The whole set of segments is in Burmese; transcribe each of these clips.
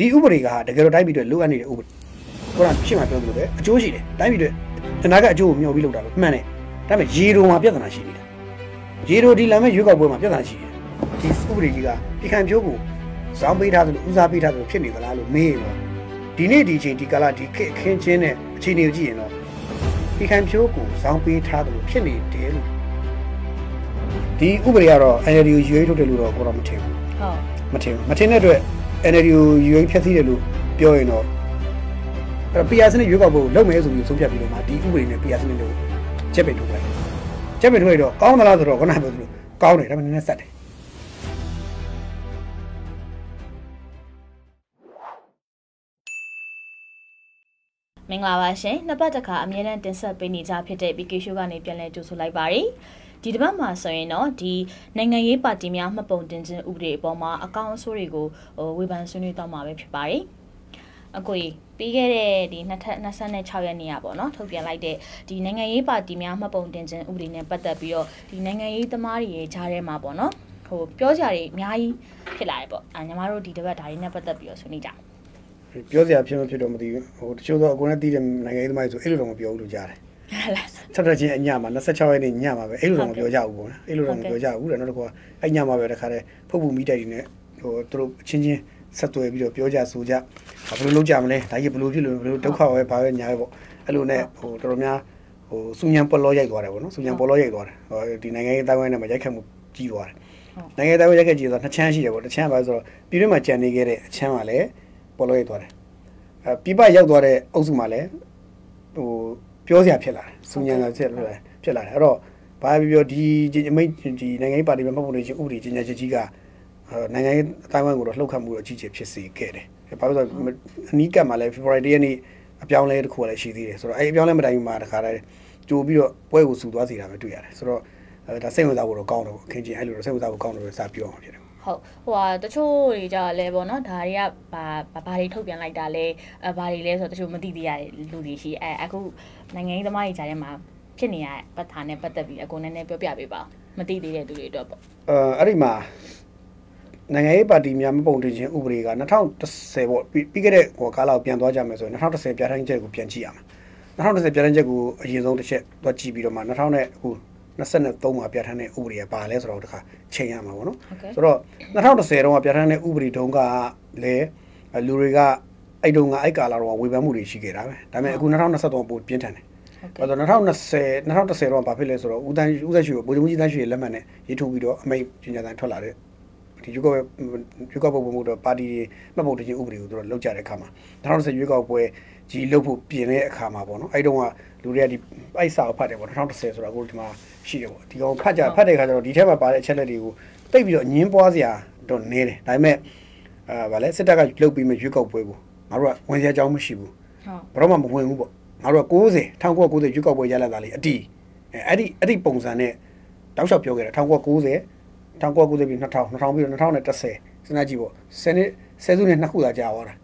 ဒီဥပဒေကတကယ်တော့တိုင်းပြည်အတွက်လိုအပ်နေတဲ့ဥပဒေခုနရှင်းမှပြောသလိုပဲအကျိုးရှိတယ်တိုင်းပြည်အတွက်အနာကအကျိုးကိုမျှော်ပြီးလုပ်တာလို့မှန်တယ်ဒါပေမဲ့ရေတိုမှာပြဿနာရှိနေတာရေတိုဒီလာမဲ့ရွေးကောက်ပွဲမှာပြဿနာရှိတယ်ဒီဥပဒေကြီးကဒီခံဖြိုးကိုဇောင်းပေးထားသလိုဦးစားပေးထားသလိုဖြစ်နေသလားလို့မေးရင်တော့ဒီနေ့ဒီအချိန်ဒီကာလဒီခေတ်အခင်းချင်းတဲ့အခြေအနေကိုကြည့်ရင်တော့ဒီခံဖြိုးကိုဇောင်းပေးထားသလိုဖြစ်နေတယ်လို့ဒီဥပဒေကတော့ NLD ကိုရွေးထုတ်တယ်လို့တော့ကိုတော့မထင်ဘူးဟုတ်မထင်ဘူးမထင်တဲ့အတွက် NLD ကိုရွေးဖျက်ဆီးတယ်လို့ပြောရင်တော့အဲ့ PR စနစ်ရွေးကောက်ဖို့လုပ်မယ်ဆိုပြီးဆုံးဖြတ်ပြီးတော့မှဒီဥပဒေနဲ့ PR စနစ်ကိုချက်ပင်ထုတ်လိုက်ချက်ပင်ထုတ်လိုက်တော့ကောင်းသလားဆိုတော့ခုနကပြောသလိုကောင်းတယ်ဒါပေမဲ့နည်းနည်းဆက်တယ်မင်္ဂလာပါရှင်နှစ်ပတ်တစ်ခါအမြဲတမ်းတင်ဆက်ပေးနေကြဖြစ်တဲ့ BK Show ကနေပြန်လည်ကြိုဆိုလိုက်ပါရစေ ဒီတစ်ပတ်မှာဆိုရင်တော့ဒီနိုင်ငံရေးပါတီများမှတ်ပုံတင်ခြင်းဥပဒေအပေါ်မှာအကောင့်အဆိုးတွေကိုဟိုဝေဖန်ဆွေးနွေးတော့မှာပဲဖြစ်ပါတယ်အကိုကြီးပြီးခဲ့တဲ့ဒီ26ရက်နေ့อ่ะပေါ့နော်ထုတ်ပြန်လိုက်တဲ့ဒီနိုင်ငံရေးပါတီများမှတ်ပုံတင်ခြင်းဥပဒေနဲ့ပတ်သက်ပြီးတော့ဒီနိုင်ငံရေးသမားတွေရဲ့ကြားထဲမှာပေါ့နော်ဟိုပြောကြတွေအများကြီးဖြစ်လာတယ်ပေါ့အဲညီမတို့ဒီတစ်ပတ်ဒါတွေနဲ့ပတ်သက်ပြီးတော့ဆွေးနွေးကြအောင်ပြောစရာဖြစ်မဖြစ်တော့မသိဘူးဟိုတချို့တော့အကုန်လုံးသိတဲ့နိုင်ငံရေးသမားတွေဆိုအဲ့လိုတော့မပြောဘူးလို့ကြားတယ်ဟုတ်လား ဆက်တက်ချင်းအညမှာ26ရက်နေ့ညမှာပဲအဲ့လိုတော့မပြောကြဘူးပေါ့နော်အဲ့လိုတော့မပြောကြဘူးတဲ့နောက်တစ်ခါအဲ့ညမှာပဲတခါတည်းဖုတ်ဖုတ်မိတိုက်တွေနဲ့ဟိုသူတို့အချင်းချင်းဆက်သွယ်ပြီးတော့ပြောကြဆိုကြဘယ်လိုလုပ်ကြမလဲဒါကြီးဘယ်လိုဖြစ်လို့ဘယ်လိုဒုက္ခပဲဘာပဲညာပဲပေါ့အဲ့လိုနဲ့ဟိုတော်တော်များဟိုစူညံပေါ်လောရိုက်သွားတယ်ပေါ့နော်စူညံပေါ်လောရိုက်သွားတယ်ဟိုဒီနိုင်ငံရေးတိုင်းဝိုင်းနဲ့မှာရိုက်ခတ်မှုကြီးသွားတယ်နိုင်ငံရေးတိုင်းဝိုင်းရိုက်ခတ်ကြီးဆိုတော့နှစ်ချမ်းရှိတယ်ပေါ့တစ်ချမ်းပါဆိုတော့ပြည်တွင်းမှာကြံနေခဲ့တဲ့အချမ်းမှာလည်းပေါ်လောရိုက်သွားတယ်အဲပြပရောက်သွားတဲ့အုပ်စုမှာလည်းဟို ပြောစရာဖြစ်လာတယ်စူညံလာဖြစ်လာတယ်ဖြစ်လာတယ်အဲ့တော့ဘာပြောပြောဒီအမိတ်ဒီနိုင်ငံရေးပါတီမှာမှတ်ပုံတင်ခြင်းဥပဒေကြီးညာချက်ကြီးကနိုင်ငံရေးအတိုင်းအဝိုင်းကိုတော့လှုပ်ခတ်မှုတော့အကြီးကြီးဖြစ်စေခဲ့တယ်။ဘာလို့လဲဆိုတော့အနီးကပ်မှာလည်း February ရက်နေ့အပြောင်းလဲတစ်ခုလည်းရှိသေးတယ်ဆိုတော့အဲ့အပြောင်းလဲမတိုင်မှာတခါတည်းကြိုပြီးတော့ပွဲကိုစူသွားစီတာပဲတွေ့ရတယ်။ဆိုတော့ဒါစိတ်ဝင်စားဖို့တော့ကောင်းတယ်ပေါ့။ခင်ချင်းအဲ့လိုတော့စိတ်ဝင်စားဖို့ကောင်းတယ်ပဲစပြောအောင်ဖြစ်တယ် ဟုတ်ဟိုဟာတချို့တွေကြလဲပေါ့နော်ဒါတွေကဘာဘာတွေထုတ်ပြန်လိုက်တာလဲအဲဘာတွေလဲဆိုတော့တချို့မသိသေးရတဲ့လူတွေရှိအဲအခုနိုင်ငံရေးသမားတွေကြားထဲမှာဖြစ်နေရတဲ့ပတ်ထာနဲ့ပတ်သက်ပြီးအကုန်နည်းနည်းပြောပြပေးပါမသိသေးတဲ့သူတွေအတွက်ပေါ့။အဲအဲ့ဒီမှာနိုင်ငံရေးပါတီများမပုံတင်ခြင်းဥပဒေက2010ပေါ့ပြီးခဲ့တဲ့ဟိုကာလကိုပြန်သွားကြမယ်ဆိုရင်2010ပြဋ္ဌာန်းချက်ကိုပြန်ကြည့်ရမယ်။2010ပြဋ္ဌာန်းချက်ကိုအရင်ဆုံးတစ်ချက်သွားကြည့်ပြီးတော့မှ2000နဲ့အခု 23မှာပြဋ္ဌာန်းတဲ့ဥပဒေကပါလဲဆိုတော့တခါချိန်ရမှာပေါ့နော်ဟုတ်ကဲ့ဆိုတော့2010တုန်းကပြဋ္ဌာန်းတဲ့ဥပဒေတုန်းကလည်းလူတွေကအဲ့တုန်းကအဲ့ကာလာတော့ဝေဖန်မှုတွေရှိခဲ့တာပဲဒါပေမဲ့အခု2023ပိုပြင်းထန်တယ်ဟုတ်ဘာကဲ့လို့2020 2010တော့ဘာဖြစ်လဲဆိုတော့ဦးတန်းဦးသက်ရှိကိုဗိုလ်ချုပ်ကြီးတန်းရှိရဲ့လက်မှတ်နဲ့ရေးထုတ်ပြီးတော့အမိန့်ပညာသံထွက်လာတဲ့ဒီရွေးကောက်ပွဲရွေးကောက်ပွဲပုံမှုတော့ပါတီတွေမှတ်ပုံတင်ခြင်းဥပဒေကိုသူတို့လောက်ကြတဲ့အခါမှာ2010ရွေးကောက်ပွဲကြီးလုပ်ဖို့ပြင်တဲ့အခါမှာပေါ့နော်အဲ့တုန်းကလူတွေကဒီအိုက်စာကိုဖတ်တယ်ပေါ့2010ဆိုတာအခုဒီမှာ ရှိတယ်ပေါ့ဒီကောင်ဖတ်ကြဖတ်တဲ့အခါကျတော့ဒီထဲမှာပါတဲ့အချက်လက်တွေကိုတိတ်ပြီးတော့ညင်းပွားစရာတော့နေတယ်ဒါပေမဲ့အာဗာလဲစစ်တပ်ကလုတ်ပြီးမှရွေးကောက်ပွဲကိုငါတို့ကဝင်စရာအကြောင်းမရှိဘူးဟုတ်ဘယ်တော့မှမဝင်ဘူးပေါ့ငါတို့က90 1990ရွေးကောက်ပွဲရလာတာလေအတီးအဲအဲ့ဒီအဲ့ဒီပုံစံနဲ့တောက်လျှောက်ပြောခဲ့တာ1990 1990ပြီး2000 2000ပြီးတော့2010စဉ်းစားကြည့်ပေါ့ဆယ်နှစ်ဆယ်စုနှစ်နှစ်ခုသာကြာသွားတာဟုတ်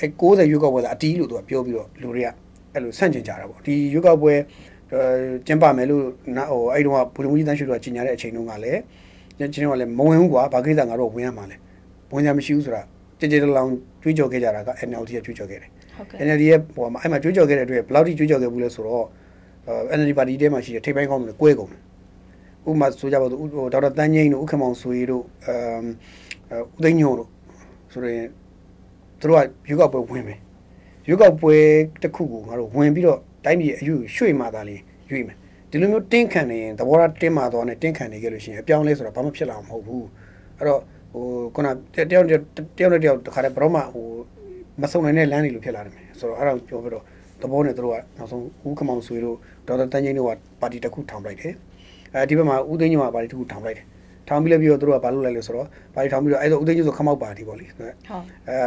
အဲ90ရွေးကောက်ပွဲသာအတီးလို့သူကပြောပြီးတော့လူတွေကအဲ့လိုဆန့်ကျင်ကြတာပေါ့ဒီရွေးကောက်ပွဲအဲ ကျင်းပမယ်လို့နာဟိုအဲ့တုန်းကဘုရင်ကြီးတန်းရွှေတို့ကကြီးညာတဲ့အချိန်တုန်းကလည်းချင်းချင်းကလည်းမဝင်ဘူးကွာဘာကိစ္စငါတို့ဝင်ရမှာလဲဝင်ရမရှိဘူးဆိုတာကြည်ကြည်တလောင်တွေးကြောခဲ့ကြတာက NLD ကတွေးကြောခဲ့တယ်ဟုတ်ကဲ့ NLD ရဲ့ဟိုမှာအဲ့မှာကြွေးကြော်ခဲ့တဲ့အတွက်ဘယ်လောက်ထိကြွေးကြော်ခဲ့ဘူးလဲဆိုတော့အဲ NLD ပါတီထဲမှာရှိတဲ့ထိပ်ပိုင်းကောင်းတွေကွဲကုန်တယ်ဥပမာဆိုကြပါတော့ဟိုဒေါက်တာတန်းငိမ့်တို့ဥက္ကမောင်ဆွေတို့အမ်ဦးသိန်းညိုတို့ဆိုရင်သူတို့ကရွေးကောက်ပွဲဝင်မယ်ရွေးကောက်ပွဲတစ်ခုကိုငါတို့ဝင်ပြီးတော့ တိုင်းပြည်အယူရွှေ့မှသာလေရွေ့မယ်ဒီလိုမျိုးတင်းခံနေရင်သဘောထားတင်းမာသွားနေတင်းခံနေကြလို့ရှိရင်အပြောင်းလဲဆိုတာဘာမှဖြစ်လာမှာမဟုတ်ဘူးအဲ့တော့ဟိုခုနတယောက်တယောက်တယောက်နဲ့တယောက်တခါတည်းဘရောမှဟိုမဆုံနိုင်တဲ့လမ်းတွေလိုဖြစ်လာတယ်မယ်ဆိုတော့အဲ့ဒါကိုပြောပြီးတော့သဘောနဲ့တို့ကနောက်ဆုံးဦးခမောင်ဆွေတို့ဒေါက်တာတန်းချင်းတို့ကပါတီတစ်ခုထောင်လိုက်တယ်အဲဒီဘက်မှာဦးသိန်းညိုကပါတီတစ်ခုထောင်လိုက်တယ်ထောင်ပြီးလည်းပြီးတော့တို့ကဘာလုပ်လိုက်လဲဆိုတော့ပါတီထောင်ပြီးတော့အဲ့ဒါဦးသိန်းညိုဆိုခမောက်ပါတီပေါ့လေအဲဟုတ်အဲ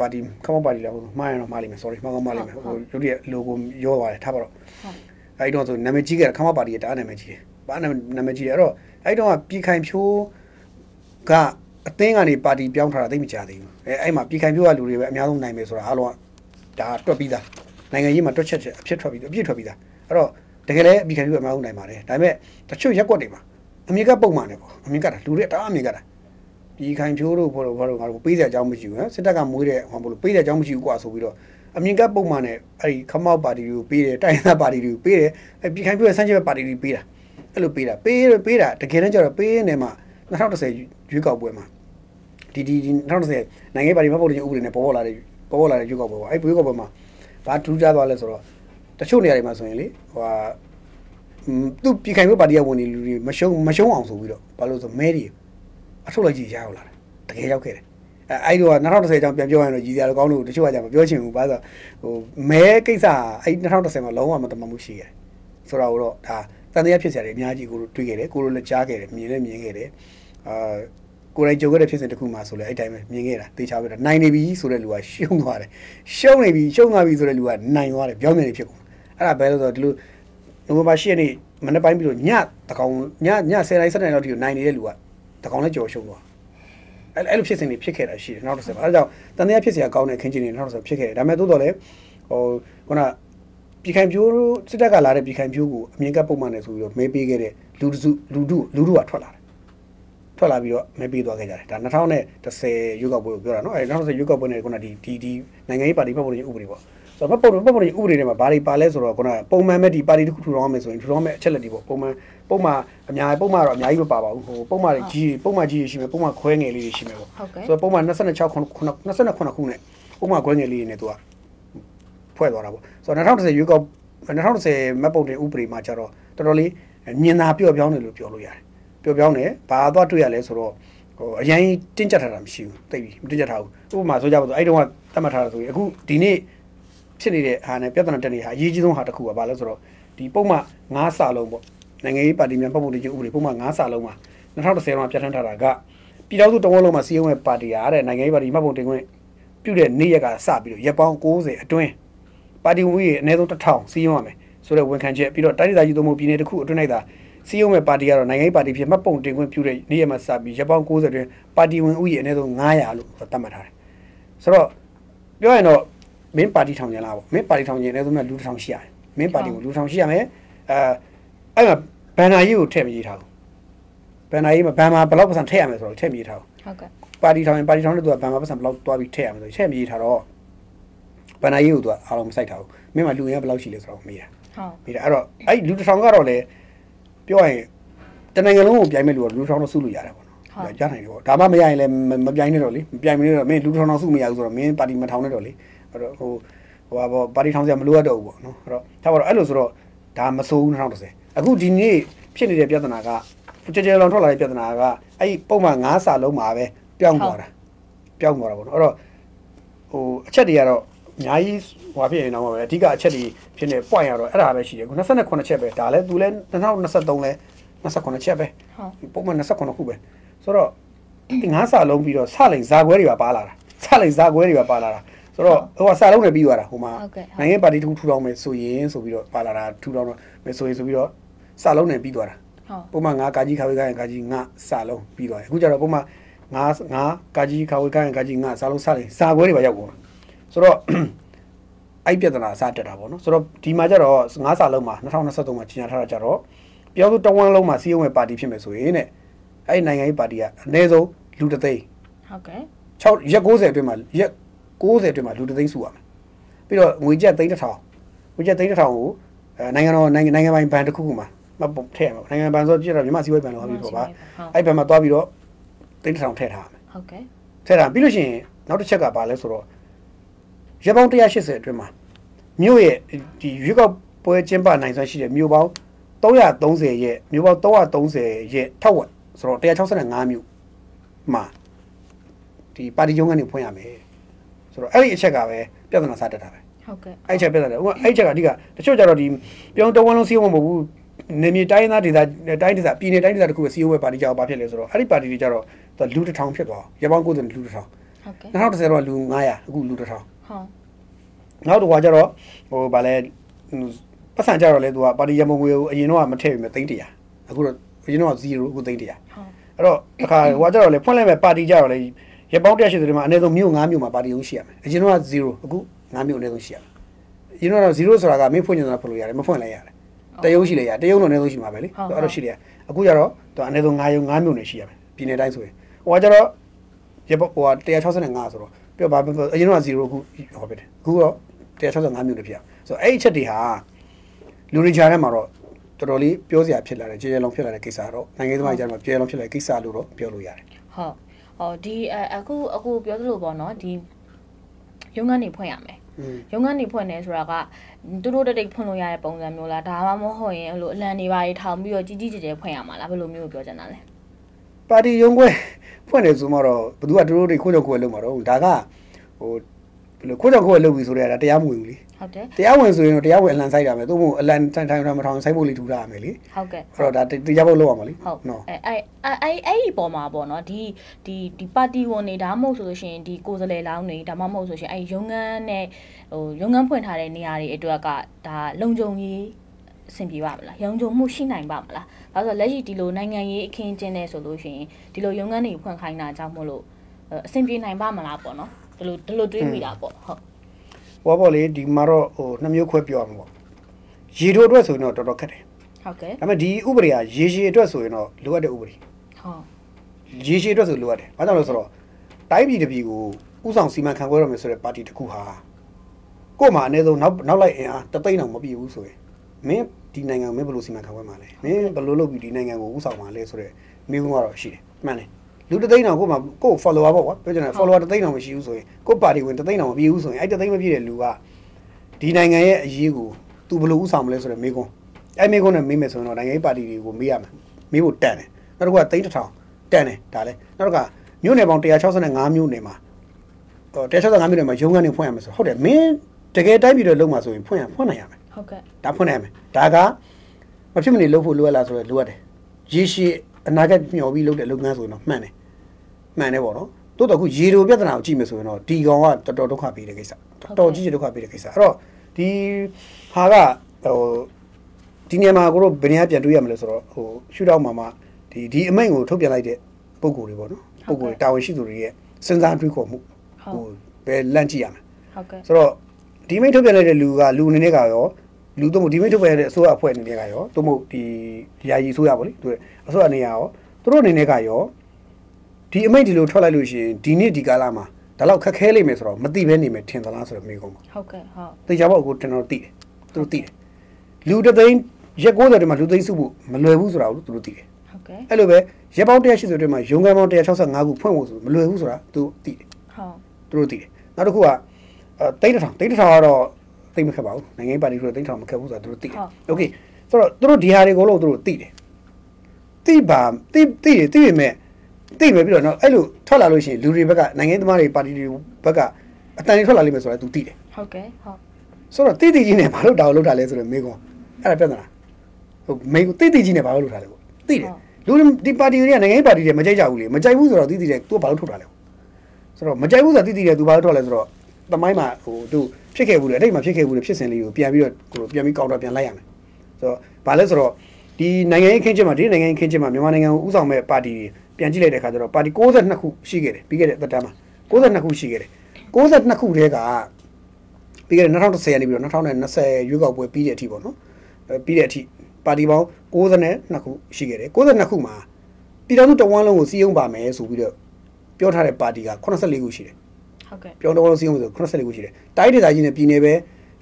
ပါတီခမောက်ပါတီလားဟိုမှားရင်တော့မှားလိမ့်မယ် sorry မှားကောင်းမှားလိမ့်မယ်ဟိုတို့ရဲ့ logo ရောသွားတယ်ထားပါတော့ဟုတ်အဲ့တော့ဆိုနာမည်ကြီးခဲ့တာခမောက်ပါတီရဲ့တအားနာမည်ကြီးတယ်ဘာနာနာမည်ကြီးတယ်အဲ့တော့အဲ့တော့ကပြည်ခိုင်ဖြိုးကအသင်းကနေပါတီပြောင်းထားတာသိမကြသေးဘူးအဲအဲ့မှာပြည်ခိုင်ဖြိုးကလူတွေပဲအများဆုံးနိုင်မယ်ဆိုတာအားလုံးကဒါတွက်ပြီးသားနိုင်ငံရေးမှာတွက်ချက်ချက်အဖြစ်ထွက်ပြီးအပြည့်ထွက်ပြီးသားအဲ့တော့တကယ်လည်းပြည်ခိုင်ဖြိုးကအများဆုံးနိုင်ပါတယ်ဒါပေမဲ့တချို့ရက်ကွက်တွေမှာအမြင့်ကပုံမှန်တယ်ပေါ့အမြင့်ကတာလူတွေတအားအမြင့်ကတာ ဒီခိုင်ဖြိုးတို့ဘောတို့ဘောတို့ငါတို့ပေးစရာအကြောင်းမရှိဘူးနော်စစ်တပ်ကမွေးတဲ့ဟောမလို့ပေးစရာအကြောင်းမရှိဘူးကွာဆိုပြီးတော့အမြင့်ကပုံမှန်နဲ့အဲ့ဒီခမောက်ပါတီတွေကိုပေးတယ်တိုင်းသားပါတီတွေကိုပေးတယ်အဲ့ပြည်ခိုင်ဖြိုးရဲ့စမ်းချစ်ပါတီတွေပေးတာအဲ့လိုပေးတာပေးရပေးတာတကယ်တမ်းကျတော့ပေးနေမှာ2010ရွေးကောက်ပွဲမှာဒီဒီ2010နိုင်ငံပါတီမဟုတ်တဲ့ဥပဒေနဲ့ပေါ်ပေါ်လာတဲ့ပေါ်ပေါ်လာတဲ့ရွေးကောက်ပွဲပေါ့အဲ့ရွေးကောက်ပွဲမှာဘာထူးခြားသွားလဲဆိုတော့တချို့နေရာတွေမှာဆိုရင်လေဟိုဟာသူပြည်ခိုင်ဖြိုးပါတီကဝင်နေလူတွေမရှုံးမရှုံးအောင်ဆိုပြီးတော့ဘာလို့ဆိုမဲတွေ အထုတ်လိုက်ကြည့်ရအောင်လာတယ်တကယ်ရောက်ခဲ့တယ်အဲအဲ့တော့2010အကြောင်းပြန်ပြောရရင်တော့ကြီးစရာတော့ကောင်းလို့တချို့ကကြာမပြောချင်ဘူးဘာလို့ဟိုမဲကိစ္စအဲ့2010မှာလုံးဝမတမမှုရှိရတယ်ဆိုတော့တော့ဒါတန်တရားဖြစ်စရာတွေအများကြီးကိုတွေ့ခဲ့တယ်ကိုလိုလည်းကြားခဲ့တယ်မြင်လည်းမြင်ခဲ့တယ်အာကိုယ်တိုင်ကြုံခဲ့တဲ့ဖြစ်စဉ်တစ်ခုမှဆိုလဲအဲ့တိုင်းပဲမြင်ခဲ့တာသေချာပဲနိုင်နေပြီဆိုတဲ့လူကရှုံးသွားတယ်ရှုံးနေပြီရှုံးသွားပြီဆိုတဲ့လူကနိုင်သွားတယ်ပြောင်းပြန်နေဖြစ်ကုန်အဲ့ဒါဘယ်လိုဆိုတော့ဒီလိုနိုဝင်ဘာ10ရက်နေ့မနေ့ပိုင်းပြီးတော့ညတကောင်ညည10တိုင်း7တိုင်းလောက်ထိကိုနိုင်နေတဲ့လူက တကောင်လည်းကြော်ရှုံးသွားအဲ့အဲ့လိုဖြစ်စဉ်တွေဖြစ်ခဲ့တာရှိတယ်နောက်တစ်ဆက်ပါအဲ့ဒါကြောင့်တန်တရားဖြစ်စရာကောင်းတဲ့ခင်းချင်းတွေနောက်တစ်ဆက်ဖြစ်ခဲ့တယ်ဒါပေမဲ့သို့တော်လည်းဟိုခုနပြည်ခိုင်ပြိုးစစ်တပ်ကလာတဲ့ပြည်ခိုင်ပြိုးကိုအမြင့်ကပုံမှန်နဲ့ဆိုပြီးတော့မဲပေးခဲ့တဲ့လူစုလူထုလူထုကထွက်လာတယ်ထွက်လာပြီးတော့မဲပေးသွားခဲ့ကြတယ်ဒါ2010ရွေးကောက်ပွဲကိုပြောတာနော်အဲ2010ရွေးကောက်ပွဲနဲ့ခုနဒီဒီဒီနိုင်ငံရေးပါတီပတ်ပုံရေးဥပဒေပေါ့ဆိုတော့ပတ်ပုံပတ်ပုံရေးဥပဒေတွေမှာဘာတွေပါလဲဆိုတော့ခုနပုံမှန်မဲ့ဒီပါတီတစ်ခုထူထောင်ရမယ်ဆိုရင်ထူထောင်မဲ့အချက်လက်တွေပေါ့ပုံမှန် ပုံမှန်အများပုံမှန်တော့အများကြီးမပါပါဘူးဟိုပုံမှန်ကြီးပုံမှန်ကြီးရှိမယ်ပုံမှန်ခွဲငယ်လေးတွေရှိမယ်ပေါ့ဆိုတော့ပုံမှန်26ခု29ခုနဲ့ပုံမှန်ခွဲငယ်လေးတွေနဲ့သူကဖွဲ့သွားတာပေါ့ဆိုတော့2010ရွေးကောက်2010မတ်ပုံတင်ဥပဒေမှာကျတော့တော်တော်လေးမြင်သာပျော့ပြောင်းတယ်လို့ပြောလို့ရတယ်ပျော့ပြောင်းတယ်ဘာသွားတွေ့ရလဲဆိုတော့ဟိုအရင်တင်းကျပ်ထားတာမရှိဘူးသိပြီမတင်းကျပ်ထားဘူးဥပမာဆိုကြပါစို့အဲ့တုန်းကတတ်မှတ်ထားတာဆိုရင်အခုဒီနေ့ဖြစ်နေတဲ့ဟာနဲ့ပြဿနာတက်နေတဲ့ဟာအရေးကြီးဆုံးဟာတစ်ခုကဘာလဲဆိုတော့ဒီပုံမှန်9စာလုံးပေါ့ နိုင်ငံရေးပါတီများပတ်ဖို့တည်ဥပဒေပုံမှန်9စာလုံးမှာ2010မှာပြဋ္ဌာန်းထားတာကပြည်တော်စုတဝန်းလုံးမှာစီးရုံးရဲ့ပါတီဟာတဲ့နိုင်ငံရေးပါတီမှတ်ပုံတင်ခွင့်ပြုတဲ့နေ့ရက်ကစပြီးတော့ရက်ပေါင်း90အတွင်းပါတီဝင်ကြီးအနည်းဆုံး1000စီးရုံးရမယ်ဆိုတဲ့ဝန်ခံချက်ပြီးတော့တိုင်းဒေသကြီးသုံးမှုပြည်နယ်တစ်ခုအတွင်းလိုက်တာစီယုံမဲ့ပါတီကတော့နိုင်ငံရေးပါတီဖြစ်မှတ်ပုံတင်ခွင့်ပြုတဲ့နေ့ရက်မှာစပြီးရပောင်း90တွင်ပါတီဝင်ဥယျာဉ်အနည်းဆုံး900လို့သတ်မှတ်ထားတယ်ဆိုတော့ပြောရင်တော့မင်းပါတီထောင်ကျင်လားပေါ့မင်းပါတီထောင်ကျင်အနည်းဆုံးလူတစ်ထောင်ရှိရတယ်မင်းပါတီကိုလူတစ်ထောင်ရှိရမယ်အဲအဲ့မှာ ဘန်နာရေးကိုထည့်မရေးထားဘူးဘန်နာရေးမှာဘန်မှာဘယ်လောက်ပတ်စံထည့်ရမယ်ဆိုတော့ထည့်မရေးထားဘူးဟုတ်ကဲ့ပါတီထောင်ရင်ပါတီထောင်တဲ့သူကဘန်မှာပတ်စံဘယ်လောက်တွားပြီးထည့်ရမယ်ဆိုထည့်မရေးထားတော့ဘန်နာရေးကိုသူကအားလုံးမစိုက်ထားဘူးမင်းမှာလူရင်းဘယ်လောက်ရှိလဲဆိုတော့မေးတာဟုတ်မေးတာအဲ့တော့အဲ့လူတစ်ထောင်ကတော့လေပြောရရင်တနိုင်ငံလုံးကိုပြိုင်မဲ့လူကလူထောင်တော့စုလို့ရတယ်ပေါ့နော်ကြားနိုင်တယ်ပေါ့ဒါမှမရရင်လည်းမပြိုင်နဲ့တော့လေမပြိုင်မနေတော့မင်းလူထောင်တော့စုမရဘူးဆိုတော့မင်းပါတီမထောင်နဲ့တော့လေအဲ့တော့ဟိုဟိုပါပါတီထောင်စရာမလိုအပ်တော့ဘူးပေါ့နော်အဲ့တော့ထားပါတော့အဲ့လိုဆိုတော့ဒါမစိုးဘူး2010 အခုဒီနေ့ဖြစ်နေတဲ့ပြဿနာကကြကြလောင်ထွက်လာတဲ့ပြဿနာကအဲ့ဒီပုံမှန်9စာလုံးမှာပဲပြောင်းသွားတာပြောင်းသွားတာပေါ့နော်အဲ့တော့ဟိုအချက်တွေကတော့အများကြီးဟွာဖြစ်ရင်တော့ပဲအဓိကအချက်တွေဖြစ်နေ point ရတော့အဲ့ဒါပဲရှိတယ်ခု28ချက်ပဲဒါလည်းသူလည်း2023လဲ28ချက်ပဲဟုတ်ပုံမှန်28ခုပဲဆိုတော့ဒီငါးစာလုံးပြီးတော့စလိန်ဇာခွဲတွေပါပါလာတာစလိန်ဇာခွဲတွေပါပါလာတာဆိုတော့ဟိုကစာလုံးနဲ့ပြီးသွားတာဟိုမှာနိုင်ငံပါတီတစ်ခုထူထောင်မယ်ဆိုရင်ဆိုပြီးတော့ပါလာတာထူထောင်တော့မယ်ဆိုရင်ဆိုပြီးတော့ စာလုံးနဲ့ပြီးသွားတာပုံမှန်ငါကာကြီးခါဝေးကိုင်းကာကြီးငါစာလုံးပြီးသွားတယ်အခုကျတော့ပုံမှန်ငါငါကာကြီးခါဝေးကိုင်းကာကြီးငါစာလုံးစလိန်ဇာခွဲတွေပါရောက်ကုန်တာဆိုတော့အဲ့ပြဿနာစတက်တာပေါ့နော်ဆိုတော့ဒီမှာကျတော့ငါးစာလုံးမှာ2023မှာကြီးညာထားတာကျတော့ပြောသူတဝန်းလုံးမှာစီးရုံးမဲ့ပါတီဖြစ်မယ်ဆိုရင်တဲ့အဲ့ဒီနိုင်ငံရေးပါတီကအနည်းဆုံးလူတသိန်းဟုတ်ကဲ့6ရက်90အတွင်းမှာရက်90အတွင်းမှာလူတသိန်းစုရမယ်ပြီးတော့ငွေကျပ်သိန်းတစ်ထောင်ငွေကျပ်သိန်းတစ်ထောင်ကိုအဲနိုင်ငံတော်နိုင်ငံနိုင်ငံပိုင်ဘဏ်တစ်ခုခုမှာ မပုံထည့်ရမယ်နိုင်ငံဘဏ်ဆိုကြည့်တော့မြန်မာစီးပွားရေးဘဏ်လို့ဟောပြီးတော့ပါအဲ့ဘဏ်မှာသွားပြီးတော့သိန်းတစ်ထောင်ထည့်ထားရမယ်ဟုတ်ကဲ့ထည့်ထားပြီးလို့ရှိရင်နောက်တစ်ချက်ကဘာလဲဆိုတော့ရက်ပေါင်း180အတွင်းမှာမြို့ရဲ့ဒီရွေးကောက်ပွဲကျင်းပနိုင်စွမ်းရှိတဲ့မြို့ပေါင်း330ရဲ့မြို့ပေါင်း330ရဲ့ထောက်ဝက်ဆိုတော့165မြို့မှာဒီပါတီရုံးကနေဖွင့်ရမယ်ဆိုတော့အဲ့ဒီအချက်ကပဲပြဿနာစတက်တာပဲဟုတ်ကဲ့အဲ့ချက်ပြဿနာဥပမာအဲ့ချက်ကအဓိကတချို့ကြတော့ဒီပြောင်းတဝန်းလုံးစီးအောင်မဟုတ်ဘူး နေမြေတိုင်းသားဒေသတိုင်းဒေသပြည်နယ်တိုင်းဒေသတခုပဲစီးအောင်ပဲပါတီကြောက်ဘာဖြစ်လဲဆိုတော့အဲ့ဒီပါတီတွေကြတော့လူတစ်ထောင်ဖြစ်သွားရပောင်း90လူတစ်ထောင်ဟုတ်ကဲ့2010တော့လူ900အခုလူတစ်ထောင်ဟုတ်နောက်တစ်ခါကျတော့ဟိုဗာလဲပတ်စံကြတော့လေသူကပါတီရမုံငွေကိုအရင်တော့မထည့်ပြီမဲ့300အခုတော့အရင်တော့0အခု300ဟုတ်အဲ့တော့တစ်ခါဟိုကကြတော့လေဖွင့်လိုက်မဲ့ပါတီကြတော့လေရပောင်း180တွေမှာအနည်းဆုံးမြို့9မြို့မှာပါတီရုံးရှိရမယ်အရင်တော့0အခု9မြို့အနည်းဆုံးရှိရမယ်အရင်တော့0ဆိုတာကမင်းဖွင့်နေတာဖွင့်လို့ရတယ်မဖွင့်လိုက်ရတယ် တရုံးရှိလေရတရုံးတော့အနည်းဆုံးရှိမှာပဲလေအဲ့တော့ရှိတယ်အခုကျတော့သူအနည်းဆုံး9ရုံ9မြို့နေရှိရမယ်ပြည်နယ်တိုင်းဆိုရင်ဟိုကကျတော့ရပဟို165ဆိုတော့ပြောပါအရင်တော့0ခုဟောပြတယ်အခုတော့165မြို့တဖြစ်ဆိုတော့အဲ့ဒီချက်တွေဟာလူတွေကြားထဲမှာတော့တော်တော်လေးပြောစရာဖြစ်လာတယ်ကြေကြေလုံးဖြစ်လာတဲ့ကိစ္စတော့နိုင်ငံသမားကြားမှာကြေကြေလုံးဖြစ်လာတဲ့ကိစ္စလို့တော့ပြောလို့ရတယ်ဟုတ်ဟောဒီအခုအခုပြောသလိုပေါ့နော်ဒီရုံးကနေဖွင့်ရမယ်ရုံးကနေဖွင့်နေဆိုတာက သူတို့တိတ်ဖွင့်လို့ရတဲ့ပုံစံမျိုးလားဒါမှမဟုတ်ရင်အဲ့လိုအလံတွေပါထောင်ပြီးတော့ကြီးကြီးကျယ်ကျယ်ဖွင့်ရမှာလားဘယ်လိုမျိုးပြောချင်တာလဲပါတီရုံးခွဲဖွင့်တယ်ဆိုမှတော့ဘသူကတို့တွေခိုးကြောက်ခွဲလုပ်မှာတော့ဒါကဟိုဘယ်လိုခိုးကြောက်ခွဲလုပ်ပြီဆိုတော့ဒါတရားမဝင်ဘူးလေ ဟုတ်တယ်တရားဝင်ဆိုရင်တော့တရားဝင်အလံဆိုင်တာမယ်သို့မဟုတ်အလံထိုင်ထိုင်မထောင်ဆိုင်ဖို့လေးထူထားရမယ်လေဟုတ်ကဲ့အဲ့တော့ဒါတရားဖို့လုပ်ရမှာလေဟုတ်နော်အဲအဲအဲအဲ့ဒီပေါ်မှာပေါ့နော်ဒီဒီဒီပါတီဝင်နေဒါမှမဟုတ်ဆိုလို့ရှိရင်ဒီကိုယ်စားလှယ်လောင်းနေဒါမှမဟုတ်ဆိုရှင်အဲရုံငန်းနဲ့ဟိုရုံငန်းဖွင့်ထားတဲ့နေရာတွေအတွက်ကဒါလုံခြုံရေးအဆင်ပြေပါမလားရုံခြုံမှုရှိနိုင်ပါမလားဒါဆိုလက်ရှိဒီလိုနိုင်ငံရေးအခင်းကျင်းနေဆိုလို့ရှိရင်ဒီလိုရုံငန်းတွေဖွင့်ခိုင်းတာကြောင့်မို့လို့အဆင်ပြေနိုင်ပါမလားပေါ့နော်ဒီလိုဒီလိုတွေးမိတာပေါ့ဟုတ် ဟောပေါ့လေဒီမှာတော့ဟိုနှစ်မျိုးခွဲပြောရမှာပေါ့ရေတို့အတွက်ဆိုရင်တော့တော်တော်ခက်တယ်ဟုတ်ကဲ့ဒါပေမဲ့ဒီဥပဒေကရေရှည်အတွက်ဆိုရင်တော့လိုအပ်တဲ့ဥပဒေဟုတ်ရေရှည်အတွက်ဆိုလိုအပ်တယ်ဘာကြောင့်လဲဆိုတော့တိုင်းပြည်တစ်ပြည်ကိုဥဆောင်စီမံခန့်ခွဲရမယ်ဆိုတဲ့ပါတီတစ်ခုဟာကို့မှာအနည်းဆုံးနောက်နောက်လိုက်အင်အားတသိန်းအောင်မပြည့်ဘူးဆိုရင်မင်းဒီနိုင်ငံကိုမင်းဘယ်လိုစီမံခန့်ခွဲမှာလဲမင်းဘယ်လိုလုပ်ပြီးဒီနိုင်ငံကိုဥဆောင်မှာလဲဆိုတဲ့မိကုန်းကတော့ရှိတယ်မှန်တယ် လူတသိန်းအောင်ကို့မှာကို့ follower ပေါ့ကွာပြောချင်တယ် follower တသိန်းအောင်မရှိဘူးဆိုရင်ကို့ပါတီဝင်တသိန်းအောင်မပြည့်ဘူးဆိုရင်အဲ့တသိန်းမပြည့်တဲ့လူကဒီနိုင်ငံရဲ့အရေးကိုသူဘယ်လိုဥဆောင်မလဲဆိုတဲ့မိကုန်းအဲ့မိကုန်းနဲ့မေးမယ်ဆိုရင်တော့နိုင်ငံရေးပါတီတွေကိုမေးရမယ်မေးဖို့တန်တယ်နောက်တစ်ခုကသိန်းတစ်ထောင်တန်တယ်ဒါလည်းနောက်တစ်ခါမြို့နယ်ပေါင်း165မြို့နယ်မှာဟို165မြို့နယ်မှာရုံးခန်းတွေဖွင့်ရမယ်ဆိုဟုတ်တယ်မင်းတကယ်တိုင်းပြည်တော့လုံးမှာဆိုရင်ဖွင့်ရဖွင့်နိုင်ရမယ်ဟုတ်ကဲ့ဒါဖွင့်နိုင်ရမယ်ဒါကမဖြစ်မနေလုပ်ဖို့လိုရလားဆိုတော့လိုအပ်တယ်ရေရှည်အနာဂတ်မျှော်ပြီးလုပ်တဲ့လုပ်ငန်းဆိုရင်တော့မှန်တယ် မှန်တယ်ပေါ့နော်တိုးတော့ခုရေတိုပြဿနာကိုကြည့်မယ်ဆိုရင်တော့ဒီကောင်ကတော်တော်ဒုက္ခပေးတဲ့ကိစ္စတော်တော်ကြီးကြီးဒုက္ခပေးတဲ့ကိစ္စအဲ့တော့ဒီဟာကဟိုဒီနေရာမှာကိုတို့ဘယ်နေရာပြန်တွေးရမလဲဆိုတော့ဟိုရှူတော့မှာမှဒီဒီအမိန့်ကိုထုတ်ပြန်လိုက်တဲ့ပုံကိုယ်တွေပေါ့နော်ပုံကိုယ်တွေတာဝန်ရှိသူတွေရဲ့စဉ်းစားတွေးခေါ်မှုဟိုဘယ်လန့်ကြည့်ရမလဲဟုတ်ကဲ့ဆိုတော့ဒီမိတ်ထုတ်ပြန်လိုက်တဲ့လူကလူအနေနဲ့ကရောလူတို့မို့ဒီမိတ်ထုတ်ပြန်တဲ့အစိုးရအဖွဲ့အနေနဲ့ကရောတို့မို့ဒီဒီယာယီအစိုးရပေါ့လေသူအစိုးရအနေနဲ့ရောသူတို့အနေနဲ့ကရော ဒီအမိတ်ဒီလိုထွက်လိုက်လို့ရှိရင်ဒီနေ့ဒီကာလမှာဒါတော့ခက်ခဲလိမ့်မယ်ဆိုတော့မသိဘဲနေမယ်ထင်သလားဆိုတော့မေးကုန်ပါ ဟုတ်ကဲ့ဟုတ် တေချာပေါ့ကိုကျွန်တော်သိတယ်သူတို့သိတယ်လူတစ်သိန်းရက်60တည်းမှာလူသိန်းစုဖို့မလွယ်ဘူးဆိုတာကိုသူတို့သိတယ် ဟုတ်ကဲ့ အဲ့လိုပဲရက်ပေါင်း180တည်းမှာရုံးခန်းပေါင်း165ခုဖွင့်ဖို့ဆိုမလွယ်ဘူးဆိုတာသူသိတယ် ဟုတ် သူတို့သိတယ်နောက်တစ်ခုကအဲတိတ်တစ်ထောင်တိတ်တစ်ထောင်ကတော့တိတ်မခက်ပါဘူးနိုင်ငံရေးပါတီဆိုတော့တိတ်တစ်ထောင်မခက်ဘူးဆိုတော့သူတို့သိတယ်โอเคဆိုတော့သူတို့ဒီဟာတွေကိုလို့သူတို့သိတယ်သိပါသိသိတယ်သိပေမဲ့ သိမယ်ပြီးတော့နော်အဲ့လိုထွက်လာလို့ရှိရင်လူတွေဘက်ကနိုင်ငံသမားတွေပါတီတွေဘက်ကအတန်တွေထွက်လာလိမ့်မယ်ဆိုတော့ तू သိတယ် ဟုတ်ကဲ့ဟုတ် ဆိုတော့တိတိကြီးနဲ့ဘာလို့တောင်းလို့တာလဲဆိုတော့မေကွန်အဲ့ဒါပြဿနာဟိုမေတိတိကြီးနဲ့ဘာလို့လို့တာလဲပေါ့သိတယ်လူဒီပါတီတွေကနိုင်ငံရေးပါတီတွေမကြိုက်ကြဘူးလေမကြိုက်ဘူးဆိုတော့တိတိတဲ့ तू ဘာလို့ထုတ်တာလဲဆိုတော့မကြိုက်ဘူးဆိုတော့တိတိတဲ့ तू ဘာလို့ထုတ်လဲဆိုတော့တမိုင်းမှာဟို तू ဖြစ်ခဲ့ဘူးလေအဲ့ဒီမှာဖြစ်ခဲ့ဘူးလေဖြစ်စဉ်လေးကိုပြန်ပြီးတော့ဟိုပြန်ပြီးကောက်တော့ပြန်လိုက်ရမယ်ဆိုတော့ဘာလဲဆိုတော့ဒီနိုင်ငံရေးခင်းချက်မှာဒီနိုင်ငံရေးခင်းချက်မှာမြန်မာနိုင်ငံကိုဥဆောင်မဲ့ပါတီတွေ တွေ ပြန်ကြည့်လိုက်တဲ့အခါကျတော့ပါတီ62ခုရှိခဲ့တယ်ပြီးခဲ့တဲ့သက်တမ်းမှာ62ခုရှိခဲ့တယ်62ခုတည်းကပြီးခဲ့တဲ့2010ကနေပြီးတော့2020ရွေးကောက်ပွဲပြီးတဲ့အထိပေါ့နော်အဲပြီးတဲ့အထိပါတီပေါင်း62ခုရှိခဲ့တယ်62ခုမှာပြည်တော်စုတဝန်းလုံးကိုစီးရုံးပါမယ်ဆိုပြီးတော့ပြောထားတဲ့ပါတီက84ခုရှိတယ်ဟုတ်ကဲ့ပြောင်းတဝန်းလုံးစီးရုံးဆို84ခုရှိတယ်တိုင်းဒေသကြီးနဲ့ပြည်နယ်ပဲ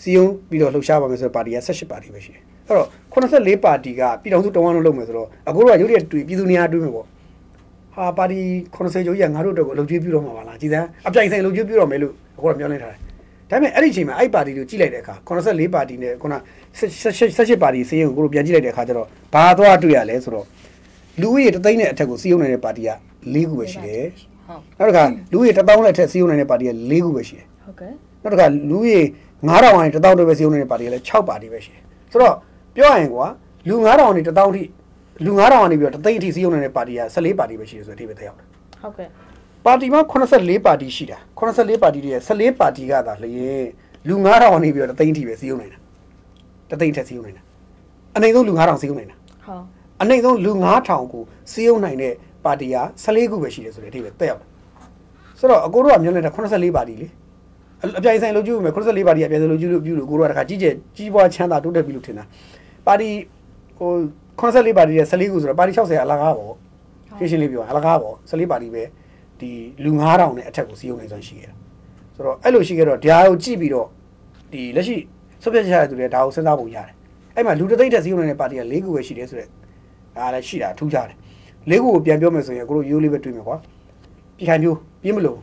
စီးရုံးပြီးတော့လှုပ်ရှားပါမယ်ဆိုတဲ့ပါတီက18ပါတီပဲရှိတယ်အဲ့တော့84ပါတီကပြည်တော်စုတဝန်းလုံးလုပ်မယ်ဆိုတော့အခုတော့ရုပ်ရည်တွေ့ပြည်သူနေရာတွေ့မယ်ပေါ့ ဟာပါတီ80ကျော်ကြီးကငါတို့အတွက်ကိုအလုပ်ကျွေးပြုတော့မှာပါလားကြည်စမ်းအပြိုင်ဆိုင်အလုပ်ကျွေးပြုတော့မယ်လို့အခုတော့ပြောနေထားတယ်ဒါပေမဲ့အဲ့ဒီအချိန်မှာအဲ့ပါတီကိုကြည့်လိုက်တဲ့အခါ84ပါတီနဲ့ခုန18ပါတီစီးရင်ကိုကိုပြန်ကြည့်လိုက်တဲ့အခါကျတော့ဘာသွားတွေ့ရလဲဆိုတော့လူဦးရေတသိန်းနဲ့အထက်ကိုစီးရုံနေတဲ့ပါတီက၄ခုပဲရှိတယ်ဟုတ်နောက်တစ်ခါလူဦးရေ1000နဲ့အထက်စီးရုံနေတဲ့ပါတီက၄ခုပဲရှိတယ်ဟုတ်ကဲ့နောက်တစ်ခါလူဦးရေ9000နဲ့1000တွေပဲစီးရုံနေတဲ့ပါတီကလည်း6ပါတီပဲရှိတယ်ဆိုတော့ပြောရရင်ကွာလူ9000နဲ့1000ထိ လူ9000ကနေပြီးတော့တသိန်းအထိစီးရုံနေတဲ့ပါတီက14ပါတီပဲရှိတယ်ဆိုတဲ့အဓိပ္ပာယ်သက်ရောက်တယ်ဟုတ်ကဲ့ပါတီမှာ84ပါတီရှိတာ84ပါတီတည်းရဲ့14ပါတီကသာလျင်လူ9000နေပြီးတော့တသိန်းထိပဲစီးုံနေတာတသိန်းထက်စီးုံနေတာအနိုင်ဆုံးလူ9000စီးုံနေတာဟုတ်အနိုင်ဆုံးလူ9000ကိုစီးုံနိုင်တဲ့ပါတီက14ခုပဲရှိတယ်ဆိုတဲ့အဓိပ္ပာယ်တက်ရောက်တယ်ဆိုတော့အကိုတို့ကမျောနေတာ84ပါတီလေအအပြိုင်ဆိုင်လုပ်ကြည့်ဦးမယ်84ပါတီကအပြိုင်ဆိုင်လုပ်ကြည့်လို့ပြုလို့ကိုတို့ကတခါကြီးကျယ်ကြီးပွားချမ်းသာတိုးတက်ပြီလို့ထင်တာပါတီဟို 84ပါတီရဲ့14ခုဆိုတော့ပါတီ60အလကားပေါ့ရှင်းရှင်းလေးပြောရင်အလကားပေါ့14ပါတီပဲဒီလူ9000နဲ့အထက်ကိုစီးရုံနေဆိုရှိခဲ့တာဆိုတော့အဲ့လိုရှိခဲ့တော့ဒါကိုကြည့်ပြီးတော့ဒီလက်ရှိဆွတ်ပြတ်ချရတဲ့သူတွေဒါကိုစဉ်းစားပုံရတယ်အဲ့မှာလူတသိန်းတက်စီးရုံနေတဲ့ပါတီက၄ခုပဲရှိတယ်ဆိုတော့ဒါလည်းရှိတာထူးခြားတယ်၄ခုကိုပြန်ပြောမယ်ဆိုရင်ကိုတို့ရိုးလေးပဲတွေးမယ်ကွာပြည်ခိုင်မျိုးပြင်းမလို့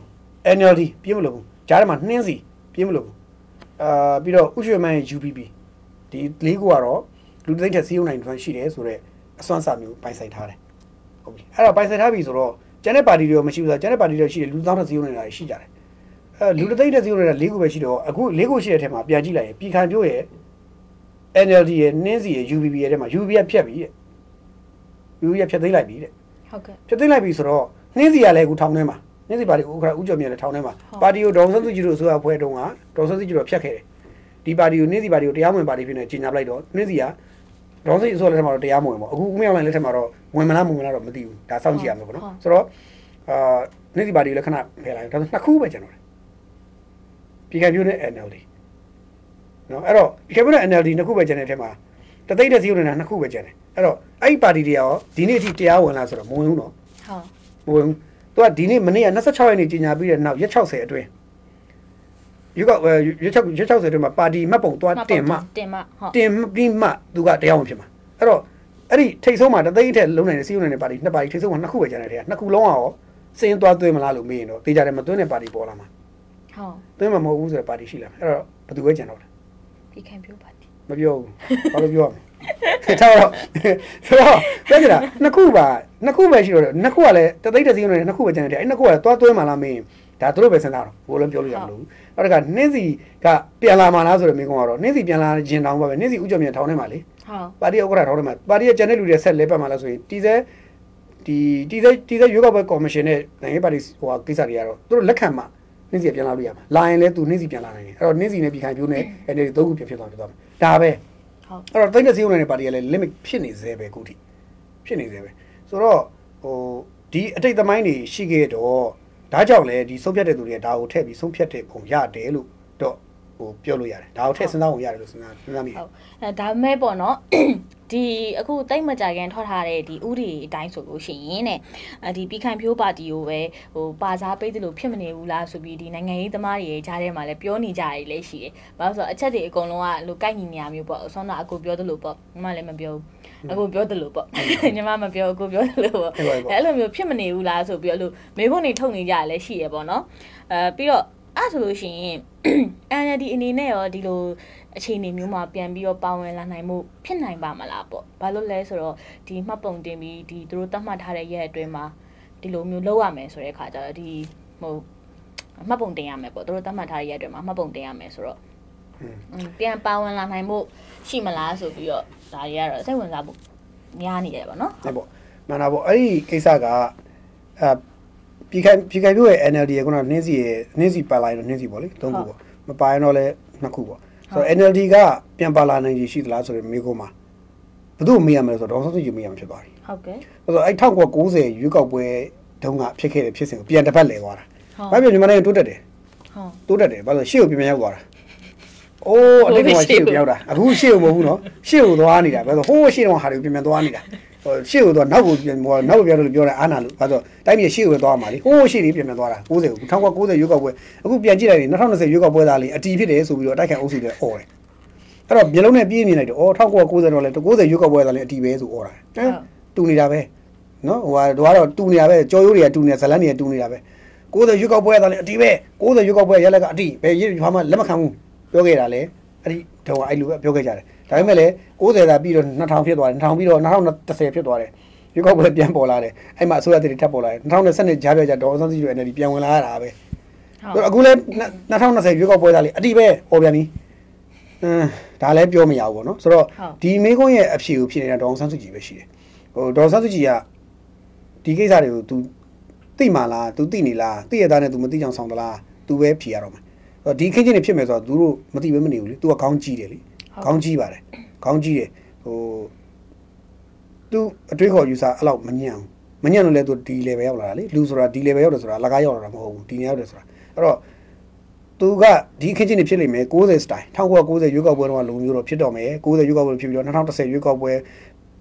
NLD ပြင်းမလို့ကြားထဲမှာနှင်းစီပြင်းမလို့အာပြီးတော့ဥရွှေမန်းရဲ့ UPP ဒီ၄ခုကတော့ လူတသိန်းတက်စီးရုံနိုင်တွန်းရှိတယ်ဆိုတော့အစွမ်းစာမျိုးပိုင်ဆိုင်ထားတယ်ဟုတ်ပြီအဲ့တော့ပိုင်ဆိုင်ထားပြီဆိုတော့ကျန်တဲ့ပါတီတွေရောမရှိဘူးဆိုတော့ကျန်တဲ့ပါတီတွေရှိတယ်လူသားတက်စီးရုံနေတာရှိကြတယ်အဲလူတသိန်းတက်စီးရုံနေတာ၄ခုပဲရှိတော့အခု၄ခုရှိတဲ့ထဲမှာပြန်ကြည့်လိုက်ရင်ပြည်ခိုင်မျိုးရဲ့ NLD ရဲ့နှင်းစီရဲ့ UPP ရဲ့ထဲမှာ UPP ကဖြတ်ပြီတဲ့ UPP ကဖြတ်သိမ်းလိုက်ပြီတဲ့ဟုတ်ကဲ့ဖြတ်သိမ်းလိုက်ပြီဆိုတော့နှင်းစီကလည်းအခုထောင်ထဲမှာနှင်းစီပါတီဥက္ကဋ္ဌဦးကျော်မြတ်လည်းထောင်ထဲမှာပါတီကိုဒေါအောင်ဆန်းစုကြည်တို့အစိုးရအဖွဲ့တုန်းကဒေါအောင်ဆန်းစုကြည်တို့ဖြတ်ခဲ့တယ်ဒီပါတီကိုနှင်းစီပါတီကိုတရားဝင်ပါတီဖြစ်နေကြီးညာပလိုက်တော့နှင်းစီက ဒေါအောင်ဆန်းအစိုးရလက်ထက်မှာတော့တရားမဝင်ပါဘူးအခုဦးမြောက်လိုင်းလက်ထက်မှာတော့ဝင်မလားမဝင်လားတော့မသိဘူးဒါစောင့်ကြည့်ရမှာပေါ့နော်ဆိုတော့အာနှင်းစီပါတီကိုလည်းခဏဖယ်လိုက်ဒါဆိုနှစ်ခုပဲကျွန်တော်တယ်ပြည်ခိုင်ပြိုးနဲ့ NLD နော်အဲ့တော့ပြည်ခိုင်ပြိုးနဲ့ NLD နှစ်ခုပဲကျန်တဲ့ထဲမှာတသိန်းတဲ့စီးရုံနေတာနှစ်ခုပဲကျန်တယ်အဲ့တော့အဲ့ဒီပါတီတွေရောဒီနေ့အထိတရားဝင်လားဆိုတော့မဝင်ဘူးနော်ဟုတ်မဝင်ဘူးသူကဒီနေ့မနေ့က26ရက်နေ့ကြီးညာပြီးတဲ့နောက်ရက်60အတွင်း ရွေးကောက်ရက်60ရက်60အတွင်းမှာပါတီမှတ်ပုံသွားတင်မှတင်မှဟုတ်တင်ပြီးမှသူကတရားဝင်ဖြစ်မှာအဲ့တော့အဲ့ဒီထိတ်ဆုံးမှာတသိန်းထက်လုံးနိုင်တဲ့စီးရုံနေတဲ့ပါတီနှစ်ပါတီထိတ်ဆုံးမှာနှစ်ခုပဲကျန်တဲ့ထဲကနှစ်ခုလုံးကရောစင်းသွားသွင်းမလားလို့မေးရင်တော့တေးကြတယ်မသွင်းတဲ့ပါတီပေါ်လာမှာဟုတ်သွင်းမှာမဟုတ်ဘူးဆိုတဲ့ပါတီရှိလာမယ်အဲ့တော့ဘယ်သူပဲကျန်တော့လဲဒီခံပြပါတီမပြောဘူးဘာလို့ပြောရမလဲထားတော့ဆိုတော့ပြောကြတာနှစ်ခုပါနှစ်ခုပဲရှိတော့တယ်နှစ်ခုကလည်းတသိန်းတစ်စီးနဲ့နှစ်ခုပဲကျန်တယ်အဲ့နှစ်ခုကလည်းသွားသွင်းမှလားမင်း ဒါသူတို့ပဲစဉ်းစားတော့ဘိုးလည်းပြောလို့ရမလို့နောက်တစ်ခါနှင်းစီကပြန်လာမှလားဆိုတော့မင်းကတော့နှင်းစီပြန်လာခြင်းတောင်းပါပဲနှင်းစီဥကြုံမြန်ထောင်းထဲမှာလေဟုတ်ပါတီဥက္ကဋ္ဌထောင်းထဲမှာပါတီရဲ့ကျန်တဲ့လူတွေဆက်လဲပတ်မှလားဆိုရင်တီစဲဒီတီစဲတီစဲရွေးကောက်ပွဲကော်မရှင်နဲ့နိုင်ငံပါတီဟိုကိစ္စတွေကတော့သူတို့လက်ခံမှနှင်းစီပြန်လာလို့ရမှာလာရင်လည်းသူနှင်းစီပြန်လာနိုင်တယ်အဲ့တော့နှင်းစီနဲ့ပြည်ခိုင်ပြိုးနဲ့အဲ့ဒီသုံးခုပြန်ဖြစ်သွားဖြစ်သွားမယ်ဒါပဲဟုတ်အဲ့တော့တိတ်တဲ့စီးုံနေတဲ့ပါတီကလည်း limit ဖြစ်နေသေးပဲအခုထိဖြစ်နေသေးပဲဆိုတော့ဟိုဒီအတိတ်သမိုင်းတွေရှိခဲ့တော့ ဒါကြောင့်လည်းဒီဆုံးဖြတ်တဲ့သူတွေကဒါကိုထည့်ပြီးဆုံးဖြတ်တဲ့ပုံရတယ်လို့တော့ ဟိုပြောလို့ရတယ်ဒါကိုထည့်စဉ်းစားပုံရတယ်လို့စဉ်းစားစဉ်းစားမိတယ်ဟုတ်အဲဒါပေမဲ့ပေါ့နော်ဒီအခုတိတ်မကြခင်ထွက်ထားတဲ့ဒီဥဒီအတိုင်းဆိုလို့ရှိရင်တဲ့အဲဒီပြည်ခိုင်ဖြိုးပါတီကိုပဲဟိုပါစားပေးတယ်လို့ဖြစ်မနေဘူးလားဆိုပြီးဒီနိုင်ငံရေးသမားတွေရဲ့ကြားထဲမှာလည်းပြောနေကြတယ်လည်းရှိတယ်။ဘာလို့ဆိုတော့အချက်တွေအကုန်လုံးကလိုကိုက်ညီနေရမျိုးပေါ့။ဆောင်းတော့အကိုပြောသလိုပေါ့။ညီမလည်းမပြောဘူး။အကိုပြောသလိုပေါ့။ညီမမပြောအကိုပြောသလိုပေါ့။အဲ့လိုမျိုးဖြစ်မနေဘူးလားဆိုပြီးတော့လို့မေဖို့နေထုတ်နေကြရလဲရှိရပေါ့နော်အဲပြီးတော့ အဲ့ဆိုလို့ရှိရင် NLD အနေနဲ့ရောဒီလိုအခြေအနေမျိုးမှာပြန်ပြီးတော့ပါဝင်လာနိုင်မှုဖြစ်နိုင်ပါမလားပေါ့ဘာလို့လဲဆိုတော့ဒီမှတ်ပုံတင်ပြီးဒီသူတို့တတ်မှတ်ထားတဲ့ရက်အတွင်းမှာဒီလိုမျိုးလုပ်ရမယ်ဆိုတဲ့အခါကျတော့ဒီဟိုမှတ်ပုံတင်ရမယ်ပေါ့သူတို့တတ်မှတ်ထားတဲ့ရက်အတွင်းမှာမှတ်ပုံတင်ရမယ်ဆိုတော့ပြန်ပါဝင်လာနိုင်မှုရှိမလားဆိုပြီးတော့ဒါတွေကတော့စိတ်ဝင်စားဖို့များနေတယ်ပေါ့နော်ဟုတ်ပေါ့မှန်တာပေါ့အဲ့ဒီကိစ္စကအဲ ပြည်ခိုင်ပြည်ခိုင်ပြို့ရဲ့ NLD ရဲ့ခုနကနှင်းစီရဲ့နှင်းစီပါလာရင်တော့နှင်းစီပေါ့လေသုံးခုပေါ့မပါရင်တော့လည်းနှစ်ခုပေါ့ဆိုတော့ NLD ကပြန်ပါလာနိုင်ရရှိသလားဆိုတော့မိကုန်းမှာဘယ်သူ့မေးရမလဲဆိုတော့ဒေါက်ဆန်းစုကြည်မေးရမှာဖြစ်သွားပြီဟုတ်ကဲ့ဆိုတော့အဲ့1990ရွေးကောက်ပွဲတုန်းကဖြစ်ခဲ့တဲ့ဖြစ်စဉ်ကိုပြန်တစ်ပတ်လဲသွားတာဟုတ်။ဘာဖြစ်မြန်မာနိုင်ငံတိုးတက်တယ်ဟုတ်တိုးတက်တယ်ဘာလို့ရှေ့ကိုပြန်ပြန်ရောက်သွားတာ။အိုးအတိတ်ကရှေ့ကိုပြန်ရောက်တာအခုရှေ့ကိုမဟုတ်ဘူးနော်ရှေ့ကိုသွားနေတာဘာလို့ဟိုးရှေ့တော့ဟာတွေကိုပြန်ပြန်သွားနေတာဟို ရှေ့ကိုသွားနောက်ကိုပြန်ဟိုနောက်ကိုပြန်လို့ပြောတယ်အာနာလို့ဘာလို့တိုင်းပြည်ရှေ့ကိုသွားမှာလေဟိုးရှေ့တွေပြန်ပြန်သွားတာ90ကို1990ရွေးကောက်ပွဲအခုပြန်ကြည့်လိုက်ရင်2020ရွေးကောက်ပွဲသားလေးအတီးဖြစ်တယ်ဆိုပြီးတော့အတိုက်ခံအုပ်စုတွေអော်တယ်အဲ့တော့မျိုးလုံးနဲ့ပြေးမြင်လိုက်တော့အော်1990တော့လေ90ရွေးကောက်ပွဲသားလေးအတီးပဲဆိုអော်တာဟမ်တူနေတာပဲနော်ဟိုကတော့တူနေတာပဲကြော်ရိုးတွေကတူနေဇလန်းတွေကတူနေတာပဲ90ရွက်ကောက်ပွဲသားလည်းအတီးပဲ90ရွက်ကောက်ပွဲရက်လက်ကအတီးပဲရဘာမှလက်မခံဘူးပြောခဲ့တာလေအဲ့ဒီတော့အဲ့လိုပဲပြောခဲ့ကြတယ် ဒါပေမဲ့လည်း90သာပြီးတော့2000ဖြစ်သွားတယ်2000ပြီးတော့2010ဖြစ်သွားတယ်ရွက်ကောက်ပွဲပြန်ပေါ်လာတယ်အဲ့မှာအစိုးရတည်ထပ်ပေါ်လာတယ်2020ကြားပြကြဒေါ်အောင်ဆန်းစုကြည် NLD ပြန်ဝင်လာရတာပဲ ဟုတ် အခုလည်း2020ရွက်ကောက်ပွဲသားလေးအတီးပဲဟောပြန်ပြီအင်းဒါလည်းပြောမရဘူးပေါ့နော်ဆိုတော့ ဟုတ် ဒီမေကုန်းရဲ့အဖြေကိုဖြစ်နေတာဒေါ်အောင်ဆန်းစုကြည်ပဲရှိတယ်ဟိုဒေါ်အောင်ဆန်းစုကြည်က ဒီကိစ္စတွေကို तू သိမှလား तू သိနေလားသိရတာနဲ့ तू မသိကြအောင်ဆောင်သလား तू ပဲဖြေရတော့မှာအဲ့တော့ဒီခင်းချင်းတွေဖြစ်မယ်ဆိုတော့ तू တို့မသိဘဲမနေဘူးလေ तू ကခေါင်းကြီးတယ်လေ ခေါင်းကြီးပါတယ်ခေါင်းကြီးတယ်ဟို तू အတွေးခေါ်ယူဆအဲ့လောက်မညံ့ဘူးမညံ့လို့လဲ तू ဒီ level ရောက်လာတာလေလူဆိုတာဒီ level ရောက်တယ်ဆိုတာအလကားရောက်လာတာမဟုတ်ဘူးဒီနေရောက်တယ်ဆိုတာအဲ့တော့သူကဒီခင်းချင်းတွေဖြစ်လိမ့်မယ်60 style 1990ရွေးကောက်ပွဲတော့လုံမျိုးတော့ဖြစ်တော့မယ်90ရွေးကောက်ပွဲဖြစ်ပြီးတော့2010ရွေးကောက်ပွဲ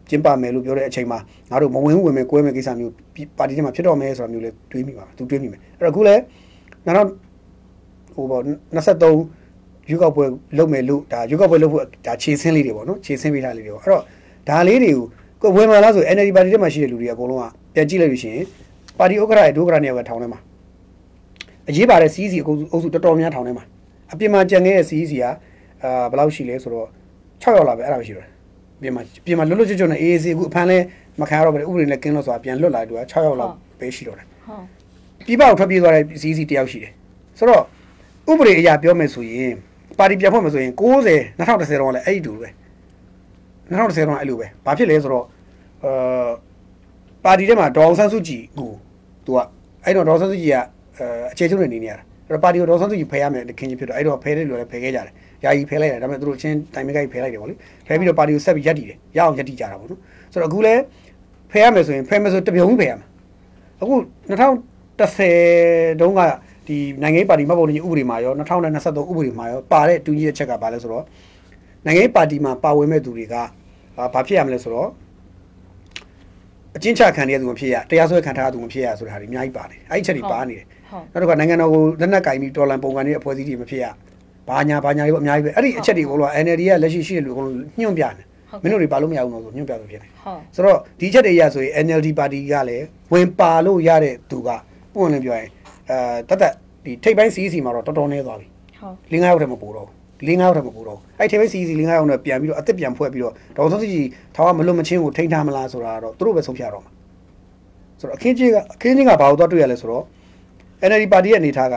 ကျင်းပမယ်လို့ပြောတဲ့အချိန်မှာငါတို့မဝင်ဝင်မယ်ကွဲမယ်ကိစ္စမျိုးပါတီထဲမှာဖြစ်တော့မယ်ဆိုတာမျိုးလဲတွေးမိပါသူတွေးမိမယ်အဲ့တော့အခုလဲနောက်ဟိုပေါ့23 ရွေးကောက်ပွဲလုပ်မယ်လို့ဒါရွေးကောက်ပွဲလုပ်ဖို့ဒါခြေဆင်းလေးတွေပေါ့နော်ခြေဆင်းပေးထားလေးတွေပေါ့အဲ့တော့ဒါလေးတွေကိုကိုဝယ်မှာလားဆို NLD ပါတီထဲမှာရှိတဲ့လူတွေအကုန်လုံးကပြန်ကြည့်လိုက်လို့ရှိရင်ပါတီဥက္ကဋ္ဌရဲ့ဒုက္ခရနေရာကထောင်ထဲမှာအရေးပါတဲ့ CEC အုပ်စုတော်တော်များထောင်ထဲမှာအပြင်မှာကြံခဲ့တဲ့ CEC ကအာဘယ်လောက်ရှိလဲဆိုတော့6ရောက်လာပဲအဲ့ဒါပဲရှိတော့ပြင်မှာပြင်မှာလွတ်လွတ်ကျွတ်ကျွတ်နဲ့ AAC အခုအဖမ်းလဲမခံရတော့ဘူးဥပဒေနဲ့ကင်းလို့ဆိုတာပြန်လွတ်လာတယ်သူက6ရောက်လောက်ပဲရှိတော့တယ်ဟုတ်ပြပကိုထွက်ပြေးသွားတဲ့ CEC တယောက်ရှိတယ်ဆိုတော့ဥပဒေအရာပြောမယ်ဆိုရင် ပါတီပြန်ဖွဲ့မယ်ဆိုရင်90 2010တော့လည်းအဲ့ဒီတူပဲ2010တော့အဲ့လိုပဲဘာဖြစ်လဲဆိုတော့အာပါတီထဲမှာဒေါအောင်ဆန်းစုကြည်ကိုသူကအဲ့တော့ဒေါအောင်ဆန်းစုကြည်ကအဲအခြေချုံနေနေရတာအဲ့တော့ပါတီကိုဒေါအောင်ဆန်းစုကြည်ဖယ်ရမယ်ခင်ကြီးဖြစ်တော့အဲ့တော့ဖယ်တဲ့လူလည်းဖယ်ခဲ့ကြတယ်ယာယီဖယ်လိုက်တယ်ဒါပေမဲ့သူတို့ချင်းတိုင်မကိုက်ဖယ်လိုက်တယ်ဗောလေဖယ်ပြီးတော့ပါတီကိုဆက်ပြီးရက်တည်တယ်ရအောင်ရက်တည်ကြတာဗောနော်ဆိုတော့အခုလဲဖယ်ရမယ်ဆိုရင်ဖယ်မယ်ဆိုတပြုံကြီးဖယ်ရမှာအခု2010တုန်းက ဒီနိုင်ငံရေးပါတီမှတ်ပုံတင်ဥပဒေမှာရော2023ဥပဒေမှာရောပါတဲ့တူကြီးတဲ့ချက်ကဘာလဲဆိုတော့နိုင်ငံရေးပါတီမှာပါဝင်မဲ့သူတွေကဘာဖြစ်ရမလဲဆိုတော့အချင်းချခံရတဲ့သူမဖြစ်ရတရားစွဲခံထားတဲ့သူမဖြစ်ရဆိုတာဟာဒီအများကြီးပါတယ်အဲ့ဒီချက်တွေပါနေတယ်ဟုတ်နောက်တစ်ခါနိုင်ငံတော်ကိုလက်နက်ကင်ပြီးတော်လန်ပုံကန်နေတဲ့အဖွဲ့အစည်းတွေမဖြစ်ရဘာညာဘာညာတွေပေါ့အများကြီးပဲအဲ့ဒီအချက်တွေကိုတော့ NLD ကလက်ရှိရှိတဲ့လူအကုန်လုံးညွှန်ပြတယ်မင်းတို့တွေပါလို့မရဘူးလို့ဆိုညွှန်ပြလို့ဖြစ်တယ်ဟုတ်ဆိုတော့ဒီချက်တွေရဆိုရင် NLD ပါတီကလည်းဝင်ပါလို့ရတဲ့သူကပုံဝင်ပြောရင် အဲတတ်တတ်ဒီထိပ်ပိုင်း CEC မှာတော့တော်တော်နေသွားပြီဟုတ်လင်းငါးရောက်တယ်မပူတော့ဘူးလင်းငါးရောက်တယ်မပူတော့ဘူးအဲ့ထိပ်ပိုင်း CEC လင်းငါးရောက်တော့ပြန်ပြီးတော့အစ်စ်ပြန်ဖွဲ့ပြီးတော့ဒေါက်တာစီကြီးထောင်ကမလွတ်မချင်းကိုထိန်းထားမလားဆိုတာတော့သူတို့ပဲဆုံးဖြတ်တော့မှာဆိုတော့အခင်းကြီးကအခင်းကြီးကဘာလို့တော့တွေ့ရလဲဆိုတော့ NLD ပါတီရဲ့အနေထားက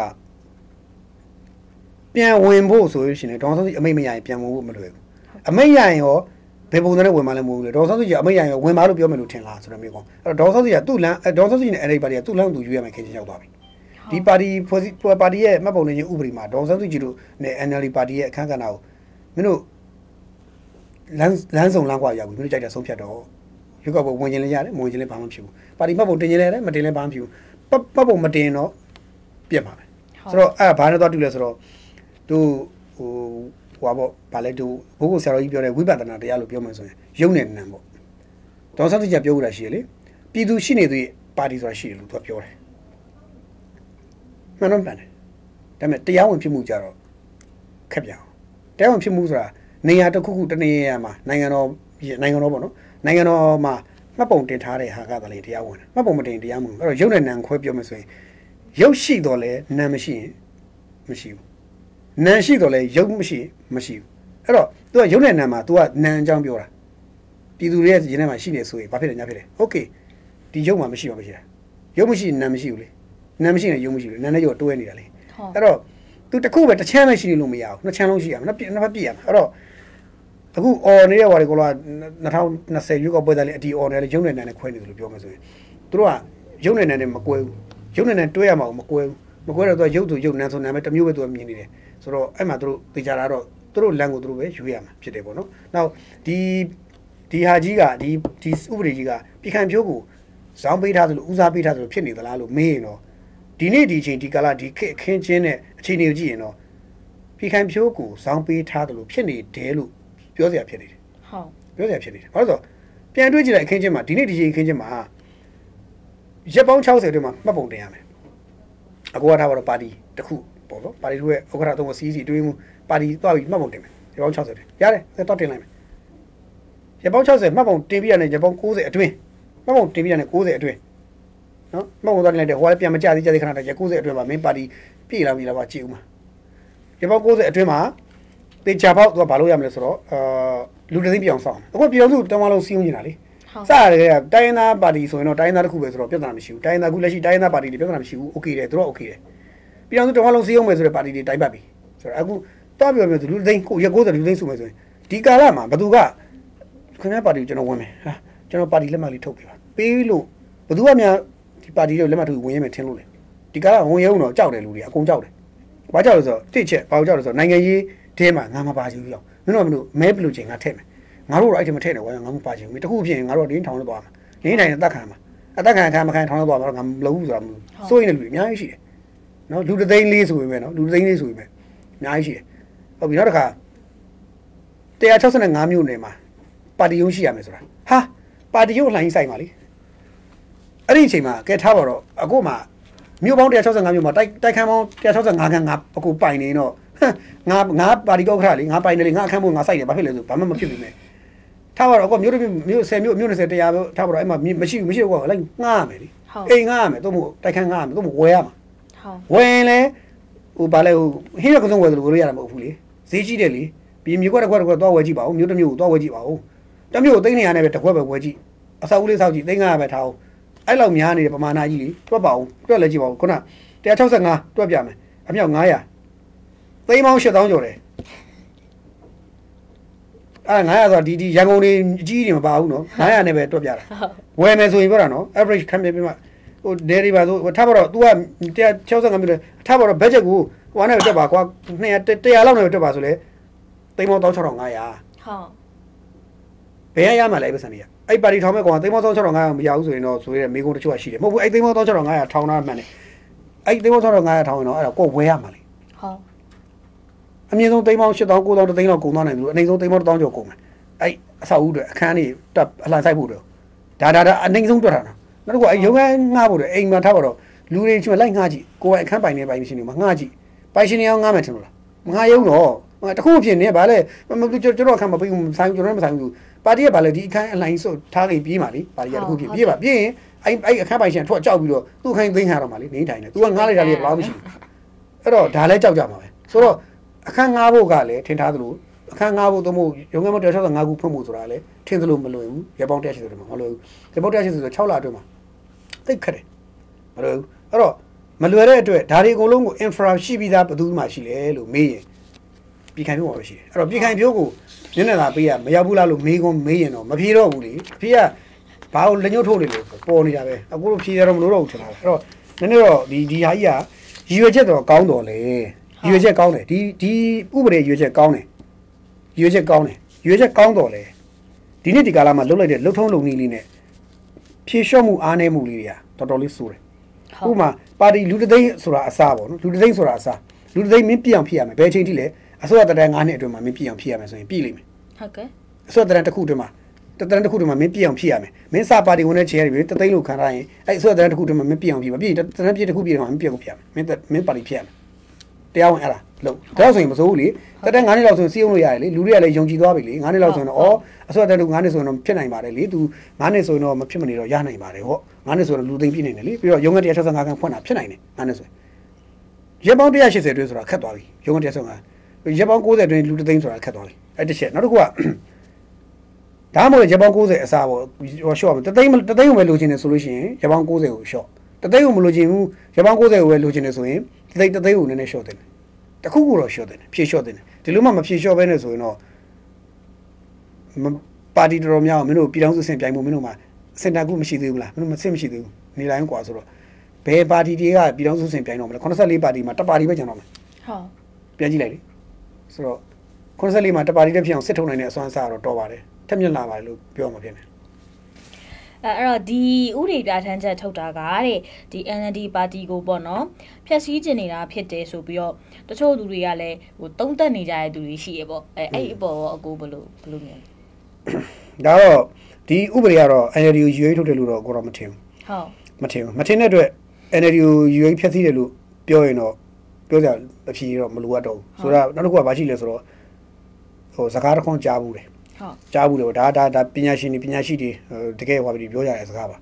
ပြန်ဝင်ဖို့ဆိုလို့ရှိရင်ဒေါက်တာစီအမိတ်မရရင်ပြန်ဝင်ဖို့မလွယ်ဘူးအမိတ်ရရင်ရောဘယ်ပုံစံနဲ့ဝင်မှလည်းမဟုတ်ဘူးလေဒေါက်တာစီကအမိတ်ရရင်ရောဝင်ပါလို့ပြောမယ်လို့ထင်လားဆိုတော့မျိုးကောအဲ့တော့ဒေါက်တာစီကသူ့လမ်းဒေါက်တာစီနဲ့ NLD ပါတီကသူ့လမ်းသူရွေးရမယ်ခင်းချင်းရောက်သွားပြီ ဒီပါတီဖွဲ့စည်းပါတီရဲ့မှတ်ပုံတင်ခြင်းဥပဒေမှာဒေါ်စန်းစုကြည်တို့နဲ့ NLD ပါတီရဲ့အခမ်းကဏ္ဍကိုမင်းတို့လမ်းလမ်းဆောင်လမ်းကွာရောက်ပြီမင်းတို့ကြိုက်တဲ့ဆုံးဖြတ်တော့ရွေးကောက်ပွဲဝင်ခြင်းလည်းရတယ်မဝင်ခြင်းလည်းဘာမှမဖြစ်ဘူးပါတီမှတ်ပုံတင်ခြင်းလည်းရတယ်မတင်လည်းဘာမှမဖြစ်ဘူးပတ်ပတ်ပုံမတင်တော့ပြက်ပါမယ်ဆိုတော့အဲ့ဒါဘာနဲ့တော့တူလဲဆိုတော့သူဟိုဟွာပေါ့ဗာလဲသူဘိုးကိုဆရာတော်ကြီးပြောတဲ့ဝိပဿနာတရားလို့ပြောမှဆိုရင်ယုံနဲ့နံပေါ့ဒေါ်စန်းစုကြည်ကပြောကြတာရှိရလေပြည်သူရှိနေသူရဲ့ပါတီဆိုတာရှိတယ်လို့သူကပြောတယ် မှန်တော့မှန်တယ်ဒါပေမဲ့တရားဝင်ဖြစ်မှုကြတော့ခက်ပြန်အောင်တရားဝင်ဖြစ်မှုဆိုတာနေရာတစ်ခုခုတစ်နေရာမှာနိုင်ငံတော်နိုင်ငံတော်ပေါ့နော်နိုင်ငံတော်မှာမှတ်ပုံတင်ထားတဲ့ဟာကတည်းကတရားဝင်တယ်မှတ်ပုံမတင်တရားမဝင်ဘူးအဲ့တော့ရုပ်နဲ့နာမ်ခွဲပြောမယ်ဆိုရင်ရုပ်ရှိတော့လဲနာမ်မရှိရင်မရှိဘူးနာမ်ရှိတော့လဲရုပ်မရှိမရှိဘူးအဲ့တော့ तू ကရုပ်နဲ့နာမ်မှာ तू ကနာမ်အကြောင်းပြောတာပြည်သူတွေရဲ့ရင်းထဲမှာရှိနေဆိုရင်ဘာဖြစ်လဲညာဖြစ်လဲโอเคဒီရုပ်မှာမရှိပါမရှိတာရုပ်မရှိရင်နာမ်မရှိဘူးလေ နာမ်မရှိရင်ရုပ်မရှိဘူးလေနာမ်နဲ့ရုပ်ကတွဲနေတာလေဟုတ်အဲ့တော့သူတစ်ခုပဲတစ်ချမ်းပဲရှိနေလို့မရဘူးနှစ်ချမ်းလုံးရှိရမယ်နှစ်ပြနှစ်ဖက်ပြည့်ရမယ်အဲ့တော့အခု or နေတဲ့ဟွာတွေက2020ရွေးကောက်ပွဲသားလေးအတီ or နဲ့ရုံနဲ့နန်းနဲ့ခွဲနေတယ်လို့ပြောမှဆိုရင်သူတို့ကရုံနဲ့နန်းနဲ့မကွဲဘူးရုံနဲ့နန်းတွဲရမှာကိုမကွဲဘူးမကွဲတော့သူကရုပ်သူရုပ်နန်းဆိုနာမည်တစ်မျိုးပဲသူကမြင်နေတယ်ဆိုတော့အဲ့မှာသူတို့သိကြတာတော့သူတို့လမ်းကိုသူတို့ပဲယူရမှာဖြစ်တယ်ပေါ့နော်နောက်ဒီဒီဟာကြီးကဒီဒီဥပဒေကြီးကပြည်ခံဖြိုးကိုဇောင်းပေးထားသလိုဦးစားပေးထားသလိုဖြစ်နေသလားလို့မေးရင်တော့ ဒီနေ့ဒီအချိန်ဒီကာလဒီခေတ်အခင်းချင်းတဲ့အခြေအနေကိုကြည့်ရင်တော့ဖီခိုင်ဖြိုးကိုဇောင်းပေးထားတယ်လို့ဖြစ်နေတယ်လို့ပြောစရာဖြစ်နေတယ်ဟုတ်ပြောစရာဖြစ်နေတယ်ဘာလို့လဲဆိုတော့ပြန်တွေးကြည့်လိုက်အခင်းချင်းမှာဒီနေ့ဒီချိန်အခင်းချင်းမှာရက်ပေါင်း60အတွင်းမှာမှတ်ပုံတင်ရမယ်အကူကထားပါတော့ပါတီတစ်ခုပေါ့နော်ပါတီတို့ရဲ့ဥက္ကဋ္ဌသုံးကိုစီးစီတွေးမှုပါတီသွားပြီးမှတ်ပုံတင်မယ်ရက်ပေါင်း60အတွင်းရတယ်ဆက်တော့တင်လိုက်မယ်ရက်ပေါင်း60မှတ်ပုံတင်ပြီးရတဲ့ရက်ပေါင်း90အတွင်းမှတ်ပုံတင်ပြီးရတဲ့90အတွင်း နော်မဟုတ်တော့လည်းတဲ့ဟိုကလည်းပြန်မကြသေးကြသေးခဏတည်းရ90အတွင်းမှာမင်းပါတီပြည်လာပြီလားပါကြည့်ဦးမှာရပေါ90အတွင်းမှာတေချာပေါက်သူကဘာလို့ရမလဲဆိုတော့အာလူတစ်သိန်းပြောင်းဆောင်အခုပြောင်းစုတမလုံးစီးုံနေတာလေ ဟုတ် စရတယ်ကတိုင်းရင်းသားပါတီဆိုရင်တော့တိုင်းရင်းသားတစ်ခုပဲဆိုတော့ပြဿနာမရှိဘူးတိုင်းရင်းသားခုလက်ရှိတိုင်းရင်းသားပါတီတွေပြဿနာမရှိဘူးโอเคတယ်သူတို့โอเคတယ်ပြောင်းစုတမလုံးစီးုံမယ်ဆိုတဲ့ပါတီတွေတိုင်းပတ်ပြီဆိုတော့အခုတော့ပြောပြောလူတစ်သိန်းကိုရ90လူတစ်သိန်းစုမယ်ဆိုရင်ဒီကာလမှာဘသူကခင်ဗျားပါတီကိုကျွန်တော်ဝင်မယ်ဟာကျွန်တော်ပါတီလက်မှတ်လေးထုတ်ပေးပါပေးလို့ဘသူကများ ဒီပါတီတွေလက်မှတ်ထိုးဝင်ရမယ်ထင်လို့လေဒီကရဝင်ရုံတော့ကြောက်တယ်လူတွေအကုန်ကြောက်တယ်။ဘာကြောက်လဲဆိုတော့တစ်ချက်ဘာကြောက်လဲဆိုတော့နိုင်ငံရေးတဲမှာငါမပါချင်ဘူးကြောက်။မင်းတို့ကမင်းတို့မဲဘလူချင်းငါထည့်မယ်။ငါတို့တော့အဲ့ဒီမထည့်နဲ့ကွာငါမပါချင်ဘူး။တခုဖြစ်ရင်ငါတို့ဒင်းထောင်လို့သွားမှာ။ဒင်းတိုင်းနဲ့တက်ခံမှာ။အတက်ခံခံမခံထောင်လို့သွားမှာတော့ငါမလုပ်ဘူးဆိုတာမလို့။စိုးရင်လည်းလူတွေအများကြီးရှိတယ်။နော်လူတစ်သိန်းလေးဆိုပေမဲ့နော်လူတစ်သိန်းလေးဆိုပေမဲ့အများကြီးရှိတယ်။ဟုတ်ပြီနောက်တစ်ခါ165မြို့နယ်မှာပါတီရုံးရှိရမယ်ဆိုတာ။ဟာပါတီရုပ်လှိုင်းဆိုင်ပါလေ အဲ့ဒီအချိန်မှာကဲထားပါတော့အခုမှမြို့ပေါင်း165မြို့မှာတိုက်တိုက်ခန်းပေါင်း165ခန်းငါအခုပိုင်နေတော့ငါငါပါတီကောက်ခရလေငါပိုင်နေလေငါအခန်းမို့ငါစိုက်တယ်ဘာဖြစ်လဲဆိုဘာမှမဖြစ်ပြီမဲ့ထားပါတော့အခုမြို့တစ်မြို့10မြို့မြို့20တရားပဲထားပါတော့အဲ့မှာမရှိဘူးမရှိဘူးကွာလိုက်ငှားရမယ်လေအိမ်ငှားရမယ်တော့မို့တိုက်ခန်းငှားရမယ်တော့မို့ဝယ်ရမှာဟုတ်ဝယ်လဲဟိုဗာလဲဟိုဟင်းရကစုံဝယ်တယ်လို့ဝယ်ရတာမဟုတ်ဘူးလေဈေးကြီးတယ်လေပြီးမြေကွက်တစ်ခွက်တစ်ခွက်သွားဝယ်ကြည့်ပါဦးမြို့တစ်မြို့ကိုသွားဝယ်ကြည့်ပါဦးတစ်မြို့ကိုသိန်း200နဲ့ပဲတစ်ခွက်ပဲဝယ်ကြည့်အဆောက်အဦလေးဆောက်ကြည့်သိန်း900ပဲထားအောင် အဲ့လောက်များနေတဲ့ပမာဏကြီးလေတွက်ပါဦးတွက်လဲကြည့်ပါဦးခုန165တွက်ပြမယ်အမြောက်900သိန်းပေါင်း8000ကျော်တယ်အဲ့900ဆိုတာဒီဒီရန်ကုန်နေအကြီးကြီးမပါဘူးနော်900နဲ့ပဲတွက်ပြတာဝယ်မယ်ဆိုရင်ပြောတာနော် average ခံပြပြမှာဟို dairy ပါဆိုထားပါတော့ तू က165မိနစ်ထားပါတော့ budget ကိုဟိုနဲ့တက်ပါကွာ200 100လောက်နဲ့တက်ပါဆိုလေသိန်းပေါင်း16500ဟုတ်ဘယ်ရရမှာလဲပတ်စံကြီး အဲ့ပါတီထောင်မဲ့ကောင်သိန်းပေါင်း16500မရဘူးဆိုရင်တော့ဆိုရဲမိကုန်းတချို့ရှိတယ်မဟုတ်ဘူးအဲ့သိန်းပေါင်း16500ထောင်တာမှန်တယ်အဲ့သိန်းပေါင်း16500ထောင်ရင်တော့အဲ့ဒါကိုဝယ်ရမှာလေဟုတ်အမြင့်ဆုံးသိန်းပေါင်း8000 9000သိန်းလောက်ကုန်သွားနိုင်ဘူးအနိမ့်ဆုံးသိန်းပေါင်း1000ကျော်ကုန်မယ်အဲ့အဆောက်အဦတွေအခန်းတွေတက်အလှန်ဆိုင်ဖို့တော့ဒါဒါဒါအနိမ့်ဆုံးတွက်တာနော်နောက်တစ်ခုအဲ့ရုံးခန်းငှားဖို့တော့အိမ်မှာထားပါတော့လူတွေချွေလိုက်ငှားကြည့်ကိုယ်ပိုင်အခန်းပိုင်နေပိုင်ရှင်တွေမှာငှားကြည့်ပိုင်ရှင်တွေအောင်ငှားမယ်ထင်လို့လားမငှားရုံတော့တခုဖြစ်နေဗာလဲကျွန်တော်အခန်းမပြီးဘူးဆိုင်ကျွန်တော်မဆိုင်ဘူး ပါတီကဗာလဲဒီအခန်းအလိုင်းဆိုထားကြပြေးပါလေပါတီကတခုဖြစ်ပြေးပါပြေးရင်အဲ့အဲ့အခန်းပိုင်ရှင်ထွက်ကြောက်ပြီးတော့သူ့အခန်းသိမ်းခါတော့မှလေနေထိုင်တယ် तू ကငှားလိုက်တာလေဘယ်လောက်မရှိဘူးအဲ့တော့ဒါလဲကြောက်ကြမှာပဲဆိုတော့အခန်းငားဖို့ကလည်းထင်ထားသလိုအခန်းငားဖို့သို့မဟုတ်ရုံးခန်းမ165ခုဖွင့်ဖို့ဆိုတာလည်းထင်သလိုမလွယ်ဘူးရပောင်း180ဆိုတော့မလွယ်ဘူးရပောင်း180ဆိုတော့6လအတွင်းမှာသိခက်တယ်မလွယ်ဘူးအဲ့တော့မလွယ်တဲ့အတွက်ဒါတွေအကုန်လုံးကို infra ရှိပြီးသားဘယ်သူမှရှိလဲလို့မေးရင်ပြည်ခိုင်ပြောမှာပဲရှိတယ်အဲ့တော့ပြည်ခိုင်ပြောကို ညနေသာပေးရမရောက်ဘူးလားလို့မေးခွန်းမေးရင်တော့မဖြေတော့ဘူးလေအဖေကဘာလို့လက်ညှိုးထိုးနေလို့ပေါ်နေတာပဲအခုလိုဖြေရတော့မလို့တော့ဘူးထင်တာပဲအဲ့တော့နည်းနည်းတော့ဒီဒီဟာကြီးကရည်ရွယ်ချက်တော့ကောင်းတော်လေရွေချက်ကောင်းတယ်ဒီဒီဥပဒေရွေချက်ကောင်းတယ်ရွေချက်ကောင်းတယ်ရွေချက်ကောင်းတော့လေဒီနေ့ဒီကာလမှာလှုပ်လိုက်တဲ့လှုပ်ထုံးလုံနည်းလေးနဲ့ဖြည့်လျှော့မှုအားနည်းမှုလေးတွေကတော်တော်လေးဆိုးတယ်ဥပမာပါတီလူတသိန်းဆိုတာအစားပေါ့နော်လူတသိန်းဆိုတာအစားလူတသိန်းမင်းပြည့်အောင်ဖြစ်ရမယ်ဘယ်ချိန်ထိလဲ အစိုးရတရ9နှစ်အတွင်းမှာမင်းပြည့်အောင်ဖြစ်ရမယ်ဆိုရင်ပြည့်လိမ့်မယ်ဟုတ်ကဲ့အစိုးရတရတစ်ခုအတွင်းမှာတတရတစ်ခုအတွင်းမှာမင်းပြည့်အောင်ဖြစ်ရမယ်မင်းစာပါတီဝင်တဲ့ခြေရည်တသိန်းလို့ခံထားရင်အဲ့အစိုးရတရတစ်ခုအတွင်းမှာမင်းပြည့်အောင်ဖြစ်ပါပြည့်တရပြည့်တစ်ခုပြည့်တော့မင်းပြည့်ကိုဖြစ်ရမယ်မင်းမင်းပါတီဖြစ်ရမယ်တရားဝင်အဲ့ဒါလို့ဒါဆိုရင်မစိုးဘူးလေတက်တဲ့9နှစ်လောက်ဆိုရင်စီးအောင်လို့ရတယ်လေလူတွေကလည်းယုံကြည်သွားပြီလေ9နှစ်လောက်ဆိုရင်တော့ဩအစိုးရတက်လို့9နှစ်ဆိုရင်တော့ဖြစ်နိုင်ပါတယ်လေသူ9နှစ်ဆိုရင်တော့မဖြစ်မနေတော့ရနိုင်ပါတယ်ဟော9နှစ်ဆိုရင်လူသိမ့်ပြည့်နေတယ်လေပြီးတော့ရုံးက165ခန်းဖွင့်တာဖြစ်နိုင်တယ်9နှစ်ဆိုရင်ရက်ပေါင်း180တွင်းဆိုတာခက်သွားပြီရုံးက165 ရက်ပေါင်း90တွင်းလူသိမ့်ဆိုတာခက်သွားပြီအဲ့တစ်ချက်နောက်တစ်ခုကဒါမှမဟုတ်ရက်ပေါင်း90အစားပေါ့ဟောရှော့တသိန်းတသိန်းကိုပဲလိုချင်တယ်ဆိုလို့ရှိရင်ရက်ပေါင်း90ကိုရှော့တသိန်းကိုမလိုချင်ဘူးရက်ပေါင်း90ကိုပဲလိုချင်တယ်ဆိုရင်တသိန်းတသိန်းကိုနည်းနည်းရှော့တယ်တခုခုတော့ရှော့တယ်ဖြည့်ရှော့တယ်ဒီလိုမှမဖြည့်ရှော့ဘဲနဲ့ဆိုရင်တော့ပါတီတော်များမင်းတို့ပြည်ထောင်စုစင်ပြိုင်မှုမင်းတို့မှာစင်တာခုမရှိသေးဘူးလားမင်းတို့မစင်မရှိသေးဘူးနေလိုက်ကွာဆိုတော့ဘယ်ပါတီတွေကပြည်ထောင်စုစင်ပြိုင်တော့မလဲ84ပါတီမှာတစ်ပါတီပဲကျန်တော့မယ်ဟုတ်ပြန်ကြည့်လိုက်လေ ဆိုတော့84မှာတစ်ပါတီတစ်ဖြစ်အောင်စစ်ထုံနိုင်တဲ့အစွမ်းအစားတော့တော်ပါတယ်ထက်မြက်လာပါတယ်လို့ပြောမှာဖြစ်နေအဲအဲ့တော့ဒီဥတွေပြဋ္ဌာန်းချက်ထုတ်တာကတဲ့ဒီ NLD ပါတီကိုပေါ့နော်ဖျက်ဆီးကျင်နေတာဖြစ်တယ်ဆိုပြီးတော့တချို့လူတွေကလည်းဟိုတုံးတက်နေကြတဲ့သူတွေရှိရပေါ့အဲအဲ့ဒီအပေါ်ရောအကိုဘယ်လိုဘယ်လိုမြင်လဲဒါတော့ဒီဥပဒေကတော့ NLD ကိုရွေးထုတ်တယ်လို့တော့ကိုတော့မထင်ဘူးဟုတ်မထင်ဘူးမထင်တဲ့အတွက် NLD ကိုရွေးဖျက်ဆီးတယ်လို့ပြောရင်တော့ ပြောကြအဖြေတော့မလိုအပ်တော့ဘူးဆိုတော့နောက်တစ်ခုကဘာရှိလဲဆိုတော့ဟိုစကားတစ်ခွန်းကြားဘူးတယ်ဟုတ်ကြားဘူးတယ်ပေါ့ဒါဒါဒါပညာရှင်တွေပညာရှိတွေဟိုတကယ်ဟောပြီးပြောကြတဲ့စကားပါ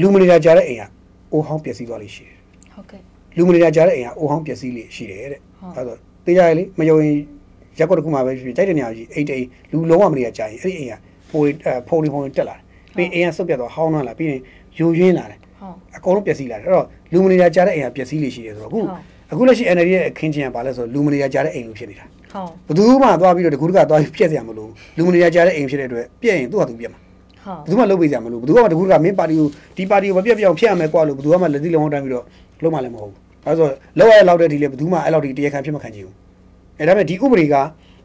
လူမနေတာကြားတဲ့အိမ်ကအိုးဟောင်းပျက်စီးသွားလိမ့်ရှိတယ်ဟုတ်ကဲ့လူမနေတာကြားတဲ့အိမ်ကအိုးဟောင်းပျက်စီးလိမ့်ရှိတယ်တဲ့ဟုတ်အဲဒါတေးကြရလေမယုံရင်ရက်ကွက်တစ်ခုမှပဲဖြစ်ဖြစ်ကြိုက်တဲ့နေရာကြီးအိတ်တိတ်လူလုံးဝမနေရကြားရင်အဲ့ဒီအိမ်ကဖိုးဖုန်ဖုန်တက်လာတယ်ပြီးအိမ်ကဆုတ်ပြတ်သွားဟောင်းနှွမ်းလာပြီးရင်ယိုရင်းလာတယ်ဟုတ် အကုန်လုံးပျက်စီးလာတယ်အဲ့တော့လူမနေတာကြားတဲ့အိမ်ကပျက်စီးလိမ့်ရှိတယ်ဆိုတော့အခုဟုတ်အခုလက်ရှိ NLD ရဲ့အခင်းချင်းကဘာလဲဆိုတော့လူမနေတာကြားတဲ့အိမ်လို့ဖြစ်နေတာဟုတ်ဘယ်သူမှသွားပြီးတော့တကူတကသွားပြီးပြက်စရာမလိုဘူးလူမနေရကြတဲ့အိမ်ဖြစ်တဲ့အတွက်ပြက်ရင်သူ့ဟာသူပြက်မှာဟုတ်ဘယ်သူမှလုပ်ပေးစရာမလိုဘူးဘယ်သူမှတကူတကမင်းပါတီကိုဒီပါတီကိုမပြက်ပြက်အောင်ဖျက်ရမယ်ကွာလို့ဘယ်သူမှလက်သီးလုံးဝတိုင်းပြီးတော့လုံးမလည်းမဟုတ်ဘူးအဲဆိုလောက်ရလောက်တဲ့ဒီလေဘယ်သူမှအဲ့လောက်ဒီတရားခံဖြစ်မခံချင်ဘူးအဲဒါပေမဲ့ဒီဥပဒေက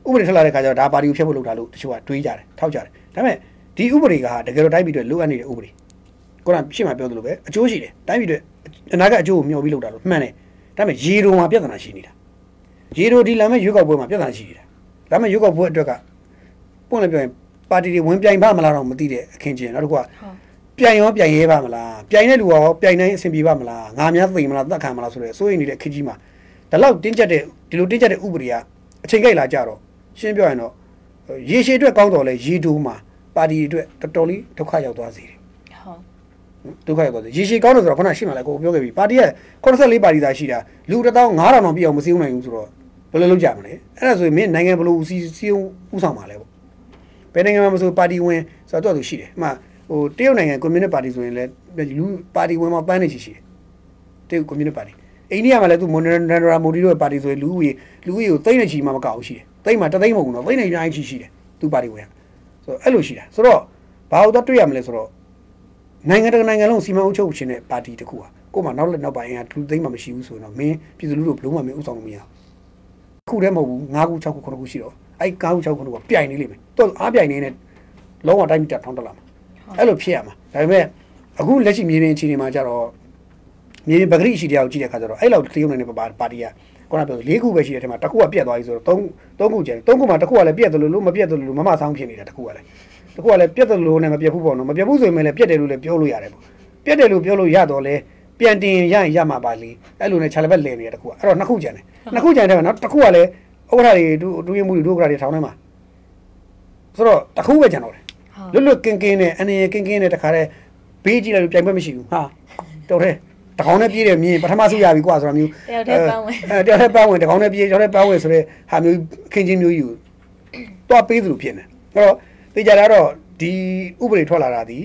ဥပဒေထွက်လာတဲ့ခါကျတော့ဒါပါတီကိုဖျက်ဖို့လုပ်တာလို့တချို့ကတွေးကြတယ်ထောက်ကြတယ်ဒါပေမဲ့ဒီဥပဒေကတကယ်တော့တိုင်းပြည်အတွက်လိုအပ်နေတဲ့ဥပဒေ ကိုယ်ကရှေ့မှာပြောသလိုပဲအကျိုးရှိတယ်တိုင်းပြည်အတွက်အနာဂတ်အကျိုးကိုမျှော်ပြီးလုပ်တာလို့မှန်တယ်ဒါပေမဲ့ရေတုံမှာပြဿနာရှိနေတာရေရိုဒီလာမဲ့ရွေးကောက်ပွဲမှာပြဿနာရှိနေတာဒါပေမဲ့ရွေးကောက်ပွဲအတွက်ကပွင့်လည်းပြောရင်ပါတီတွေဝင်ပြိုင်ပါမလားတော့မသိတဲ့အခင်းချင်းနောက်တစ်ခုကပြိုင်ရောပြိုင်ရဲပါမလားပြိုင်တဲ့လူရောပြိုင်နိုင်အဆင်ပြေပါမလားငါများသိမလားတတ်ခံမလားဆိုတော့စိုးရိမ်နေတဲ့အခင်းကြီးမှာဒါလောက်တင်းကျပ်တဲ့ဒီလိုတင်းကျပ်တဲ့ဥပဒေကအချိန်ကြိုက်လာကြတော့ရှင်းပြောရင်တော့ရေရှည်အတွက်ကောင်းတော်လဲရေတိုးမှာပါတီတွေအတွက်တော်တော်လေးဒုက္ခရောက်သွားစေတယ်ဟုတ် ဒုက္ခရောက်သွားတယ်ရေရှည်ကောင်းတယ်ဆိုတော့ခုနရှင်းမှလည်းကိုပြောခဲ့ပြီပါတီရဲ့84ပါတီသာရှိတာလူ1000 5000တောင်ပြည့်အောင်မစည်းနိုင်ဘူးဆိုတော့ဘယ်လိုလုပ်ကြမလဲအဲ့ဒါဆိုရင်မင်းနိုင်ငံဘယ်လိုစီစီဥဆောင်မှာလဲပေါ့ဘယ်နိုင်ငံမှာမဆိုပါတီဝင်ဆိုတော့သူရှိတယ်အမှဟိုတရုတ်နိုင်ငံကွန်မြူနစ်ပါတီဆိုရင်လည်းလူပါတီဝင်မှာပန်းနေချီရှိတယ်တရုတ်ကွန်မြူနစ်ပါတီအိန္ဒိယမှာလည်းသူမွန်နန္ဒရာမိုဒီတို့ရဲ့ပါတီဆိုရင်လူဦးရေလူဦးရေကိုသိမ့်နေချီမှမကောက်ဘူးရှိတယ်သိမ့်မှာတသိမ့်မဟုတ်ဘူးနော်သိမ့်နေအများကြီးရှိတယ်သူပါတီဝင်ဆိုတော့အဲ့လိုရှိတာဆိုတော့ဘာလို့တော့တွေ့ရမလဲဆိုတော့ နိုင်ငံတကာနိုင်ငံလုံးစီမံအုပ်ချုပ်ခြင်းတဲ့ပါတီတစ်ခုဟာကို့မှာနောက်လက်နောက်ပိုင်းကလူသိမ်းမှမရှိဘူးဆိုရင်တော့မင်းပြည်သူလူထုဘလုံးမမင်းဥဆောင်လို့မရဘူးခုတည်းမဟုတ်ဘူး၅ခု၆ခု9ခုရှိတော့အဲ့၅ခု6ခု9ခုကပြိုင်နေလိမ့်မယ်တော့အားပြိုင်နေနဲ့လုံးဝတိုင်းတက်ထောင်းတက်လာမှာအဲ့လိုဖြစ်ရမှာဒါပေမဲ့အခုလက်ရှိမြေပြင်အခြေအနေမှာကျတော့မြေပြင်ပဂရိရှိတရားကိုကြည့်တဲ့အခါကျတော့အဲ့လောက်တရုတ်နိုင်ငံပါပါတီကခုနပြော၄ခုပဲရှိတဲ့အထက်မှာတစ်ခုကပြတ်သွားပြီဆိုတော့၃၃ခုကျန်၃ခုမှာတစ်ခုကလည်းပြတ်တယ်လို့လို့မပြတ်တယ်လို့မမဆောင်ဖြစ်နေတာတစ်ခုကလည်း တခုကလည်းပြတ်တယ်လို့နဲ့မပြတ်ဘူးပေါ့နော်မပြတ်ဘူးဆိုရင်လည်းပြတ်တယ်လို့လည်းပြောလို့ရတယ်ပေါ့ပြတ်တယ်လို့ပြောလို့ရတော့လေပြန်တင်ရရင်ရမှာပါလေအဲ့လိုနဲ့ခြာလက်ဘက်လည်နေတဲ့တခုကအဲ့တော့နှစ်ခုကျန်တယ်နှစ်ခုကျန်တယ်နော်တစ်ခုကလည်းဥက္ကဋ္ဌတွေဒုဒုရမှုတွေဒုဥက္ကဋ္ဌတွေထောင်းထဲမှာဆိုတော့တစ်ခုပဲကျန်တော့တယ်လွတ်လွတ်ကင်းကင်းနဲ့အနေရကင်းကင်းနဲ့တခါတည်းဘေးကြည့်လိုက်လို့ပြိုင်ပွဲမရှိဘူးဟာတော်တယ်တကောင်းနဲ့ပြေးတယ်မြင်ပထမဆုရပြီကွာဆိုတာမျိုးတယောက်တည်းပန်းဝင်အဲတယောက်တည်းပန်းဝင်တကောင်းနဲ့ပြေးတယောက်တည်းပန်းဝင်ဆိုတဲ့ဟာမျိုးခင်းချင်းမျိုးယူတော့ပေးသလိုဖြစ်နေအဲ့တော့ သိကြတာတော့ဒီဥပဒေထွက်လာတာဒီ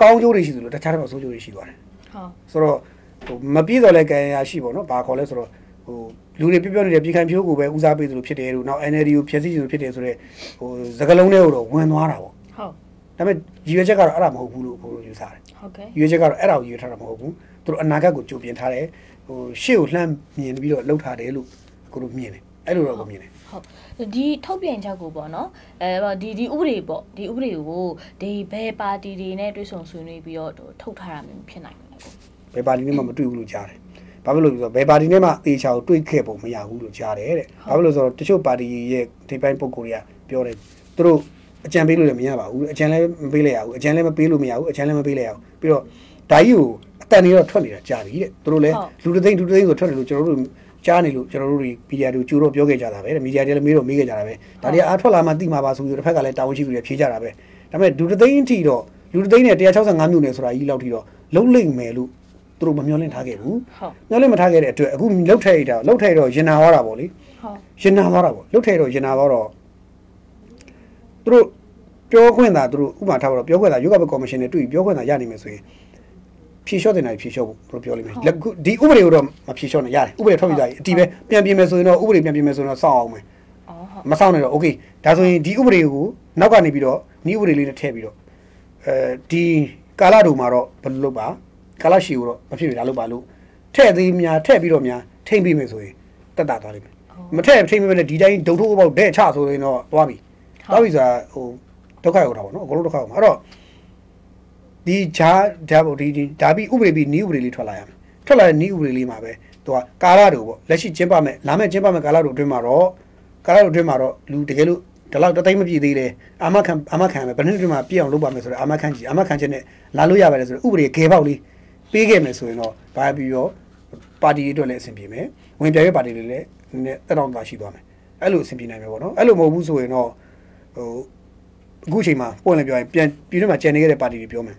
ကောင်းကျိုးတွေရှိသလိုတခြားတော့အဆိုးကျိုးတွေရှိသွားတယ်ဟုတ်ဆိုတော့ဟိုမပြီးတော့လဲကံရရှိပေါ့နော်ဘာခေါ်လဲဆိုတော့ဟိုလူတွေပြောပြောနေတဲ့ပြည်ခိုင်ဖြိုးကိုပဲဦးစားပေးသလိုဖြစ်တယ်လို့နောက် NLD ကိုဖျက်ဆီးသလိုဖြစ်တယ်ဆိုတော့ဟိုစကလုံးတွေကိုတော့ဝင်သွားတာပေါ့ဟုတ်ဒါပေမဲ့ရည်ရွယ်ချက်ကတော့အဲ့ဒါမဟုတ်ဘူးလို့ဘိုးတို့ယူဆတယ်ဟုတ်ကဲ့ရွေးချက်ကတော့အဲ့ဒါကိုရွေးထားတာမဟုတ်ဘူးသူတို့အနာဂတ်ကိုကြိုပြင်ထားတယ်ဟိုရှေ့ကိုလှမ်းမြင်ပြီးတော့လှုပ်ထားတယ်လို့ကိုတို့မြင်တယ်အဲ့လိုတော့ကိုမြင်တယ် ဟုတ်ဒီထုတ်ပြန်ချက်ကိုပေါ့နော်အဲဒီဒီဥပဒေပေါ့ဒီဥပဒေကိုဒီဘယ်ပါတီတွေနဲ့တွဲဆုံဆွေးနွေးပြီးတော့ထုတ်ထားတာမျိုးဖြစ်နိုင်တယ်ပေါ့ဘယ်ပါတီနဲ့မှမတွေ့ဘူးလို့ကြားတယ်ဘာဖြစ်လို့လဲဆိုတော့ဘယ်ပါတီနဲ့မှတေချာကိုတွေ့ခဲ့ပုံမရဘူးလို့ကြားတယ်တဲ့ဘာဖြစ်လို့လဲဆိုတော့တချို့ပါတီရဲ့ဒီပိုင်းပုံကိုယ်တွေကပြောတယ်သူတို့အကြံပေးလို့လည်းမရပါဘူးအကြံလည်းမပေးလိုက်ရဘူးအကြံလည်းမပေးလို့မရဘူးအကြံလည်းမပေးလိုက်ရဘူးပြီးတော့ဒါကြီးကိုအတန်နေတော့ထွက်နေတာကြာပြီတဲ့သူတို့လည်းလူတသိန်းလူတသိန်းဆိုထွက်တယ်လို့ကျွန်တော်တို့ ကြားနေလို့ကျွန်တော်တို့တွေမီဒီယာတွေကြိုတော့ပြောခဲ့ကြတာပဲမီဒီယာတွေလည်းမေးတော့မေးခဲ့ကြတာပဲဒါတွေအားထွက်လာမှသိမှာပါဆိုပြီးတော့တစ်ဖက်ကလည်းတာဝန်ရှိသူတွေဖြေကြတာပဲဒါပေမဲ့လူတသိန်းအထိတော့လူတသိန်းနဲ့165မြို့နယ်ဆိုတာကြီးလောက်ထိတော့လုံးလိမ့်မယ်လို့သူတို့မမျှော်လင့်ထားခဲ့ဘူးဟုတ်မျှော်လင့်မထားခဲ့တဲ့အတွက်အခုလှုပ်ထည့်ရတာလှုပ်ထည့်တော့ရင်နာသွားတာပေါ့လေဟုတ်ရင်နာသွားတာပေါ့လှုပ်ထည့်တော့ရင်နာသွားတော့သူတို့ပြောခွင့်သာသူတို့ဥပမာထားပါတော့ပြောခွင့်သာရုပ်ကပကော်မရှင်နဲ့တွေ့ပြီးပြောခွင့်သာရနိုင်မယ်ဆိုရင် ဖြေလျှော့တင်တာဖြေလျှော့ဖို့ပြောလိမ့်မယ်လက်ခုဒီဥပဒေကိုတော့မဖြေလျှော့နဲ့ရတယ်ဥပဒေထွက်ပြီးသားပြီအတီးပဲပြန်ပြင်မယ်ဆိုရင်တော့ဥပဒေပြန်ပြင်မယ်ဆိုရင်တော့စောင့်အောင်မယ်မစောင့်နဲ့တော့ okay ဒါဆိုရင်ဒီဥပဒေကိုနောက်ကနေပြီးတော့နီးဥပဒေလေးနဲ့ထည့်ပြီးတော့အဲဒီကာလတို့မှာတော့ဘယ်လိုလုပ်ပါကာလရှိကိုတော့မဖြစ်ဘူးဒါလုပ်ပါလို့ထည့်သေးများထည့်ပြီးတော့များထိမ့်ပြီးမယ်ဆိုရင်တက်တာသွားလိမ့်မယ်မထည့်ထိမ့်ပြီးလည်းဒီတိုင်းဒုံထိုးပေါက်ဒဲ့ချဆိုရင်တော့သွားပြီသွားပြီဆိုတာဟိုဒုက္ခရောက်တာပေါ့နော်အကုန်လုံးဒုက္ခရောက်မှာအဲ့တော့ ဒီဂျာဒါပေါ့ဒီဒီဒါပြီးဥပဒေပြီးဤဥပဒေလေးထွက်လာရမယ်ထွက်လာတဲ့ဤဥပဒေလေးမှာပဲသူကကာလတူပေါ့လက်ရှိကျင်းပမယ်လာမယ့်ကျင်းပမယ်ကာလတူအတွင်းမှာတော့ကားလို့အတွင်းမှာတော့လူတကယ်လို့ဒီလောက်တသိမ့်မပြည့်သေးတယ်အာမခံအာမခံမယ်ဘယ်နှစ်အတွင်းမှာပြည့်အောင်လုပ်ပါမယ်ဆိုတော့အာမခံကြီးအာမခံချက်နဲ့လာလို့ရပါတယ်ဆိုတော့ဥပဒေခေပေါက်လေးပေးခဲ့မယ်ဆိုရင်တော့ဘာပြီးတော့ပါတီတွေအတွက်လည်းအဆင်ပြေမယ်ဝင်ပြရဲပါတီတွေလည်းနည်းနည်းတက်တော့တာရှိသွားမယ်အဲ့လိုအဆင်ပြေနိုင်မယ်ပေါ့နော်အဲ့လိုမဟုတ်ဘူးဆိုရင်တော့ဟိုအခုချိန်မှာပွင့်လည်းပြောရင်ပြန်ပြည်တွင်းမှာကျန်နေခဲ့တဲ့ပါတီတွေပြောမယ်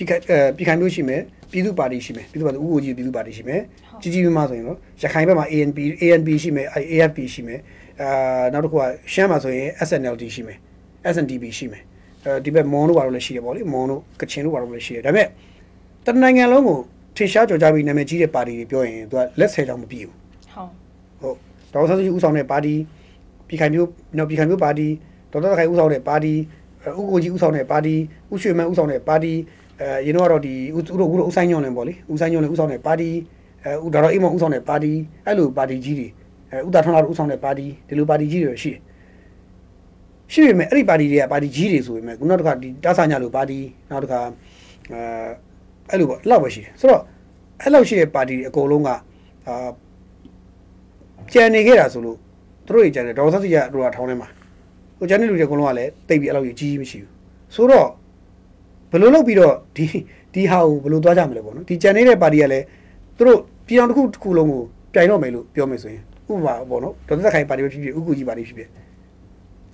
ပြည်ခိုင်အဲပြည်ခိုင်မျိုးရှိမယ်ပြည်သူပါတီရှိမယ်ပြည်သူပါတီဥပဒေကြီးပြည်သူပါတီရှိမယ်ကြီးကြီးမားမားဆိုရင်တော့ရခိုင်ဘက်မှာ ANP ANP ရှိမယ် AFP ရှိမယ်အာနောက်တစ်ခုကရှမ်းမှာဆိုရင် SNLD ရှိမယ် SNDP ရှိမယ်အဲဒီဘက်မွန်တို့ဘာလို့လဲရှိတယ်ပေါ့လေမွန်တို့ကချင်တို့ဘာလို့လဲရှိတယ်ဒါပေမဲ့တနိုင်ငံလုံးကိုထင်ရှားကြော်ကြပြီးနာမည်ကြီးတဲ့ပါတီတွေပြောရင်သူကလက်ဆယ်ချောင်းမပြည့်ဘူးဟုတ်ဟုတ်ဒေါက်တာဆန်းစုကြည်ဦးဆောင်တဲ့ပါတီပြည်ခိုင်မျိုးနော်ပြည်ခိုင်မျိုးပါတီဒေါက်တာခိုင်ဦးဆောင်တဲ့ပါတီဥကိုကြီးဦးဆောင်တဲ့ပါတီဥရွှေမန်းဦးဆောင်တဲ့ပါတီ အဲရင်တော့ကတော့ဒီဥတို့ဥတို့ဦးဆိုင်ညွန့်လင်ပေါ့လေဦးဆိုင်ညွန့်လင်ဦးဆောင်တဲ့ပါတီအဲဥဒါတော့အိမ်မဦးဆောင်တဲ့ပါတီအဲ့လိုပါတီကြီးတွေအဲဥဒါထွန်းလာဦးဆောင်တဲ့ပါတီဒီလိုပါတီကြီးတွေရှိတယ်ရှိပေမဲ့အဲ့ဒီပါတီတွေကပါတီကြီးတွေဆိုပေမဲ့ခုနောက်တစ်ခါဒီတာဆာညာလိုပါတီနောက်တစ်ခါအဲအဲ့လိုပေါ့အဲ့လောက်ပဲရှိတယ်ဆိုတော့အဲ့လောက်ရှိတဲ့ပါတီတွေအကုန်လုံးကအာကြံနေခဲ့တာဆိုလို့သူတို့တွေကြံတယ်ဒေါ်ဆက်စီကတို့ကထောင်းထဲမှာဟဟိုကျန်တဲ့လူတွေအကုန်လုံးကလည်းတိတ်ပြီးအဲ့လိုကြီးကြီးမရှိဘူးဆိုတော့ ဘယ်လိုလုပ်ပြီးတော့ဒီဒီဟာကိုဘယ်လိုသွားကြမလဲပေါ့နော်ဒီကျန်နေတဲ့ပါတီကလည်းသူတို့ပြည်အောင်တစ်ခုတစ်ခုလုံးကိုပြိုင်တော့မယ်လို့ပြောမယ်ဆိုရင်ဥပမာပေါ့နော်ဒေါက်တာသက်ခိုင်ပါတီပဲဖြစ်ဖြစ်ဥက္ကူကြီးပါတီဖြစ်ဖြစ်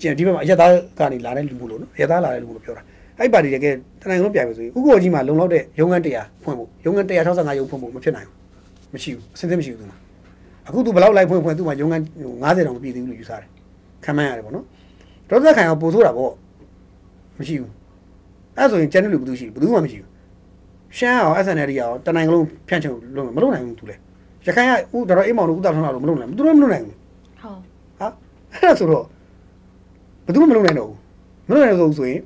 ကျန်ဒီဘက်မှာအရက်သားကနေလာတဲ့လူမျိုးလို့နော်အရက်သားလာတဲ့လူမျိုးလို့ပြောတာအဲ့ပါတီတကယ်တနိုင်လုံးပြိုင်မယ်ဆိုရင်ဥက္ကူကြီးမှာလုံလောက်တဲ့ရုံးခန်း100ဖွင့်ဖို့ရုံးခန်း165ရုံးဖွင့်ဖို့မဖြစ်နိုင်ဘူးမရှိဘူးအစင်းစင်းမရှိဘူးသူမှာအခုသူဘယ်လောက်လိုက်ဖွင့်ဖွင့်သူ့မှာရုံးခန်း90တောင်မပြည့်သေးဘူးလို့ယူဆတယ်ခံမှန်းရတယ်ပေါ့နော်ဒေါက်တာသက်ခိုင်ကပို့ဆိုတာပေါ့မရှိဘူး အဲ့ဆိုရင်ကျန်တဲ့လူဘယ်သူရှိဘယ်သူမှမရှိဘူးရှမ်းအောင် SNL ရောတနိုင်လုံးဖြန့်ချုံလုံးမလုပ်နိုင်ဘူးသူလည်းရခိုင်ကဥတော်တော်အိမ်မောင်တို့ဥတာထွန်းလာလို့မလုပ်နိုင်ဘူးသူတို့မလုပ်နိုင်ဘူးဟုတ်ဟာအဲ့ဒါဆိုတော့ဘယ်သူမှမလုပ်နိုင်တော့ဘူးမလုပ်နိုင်တော့ဆိုရင်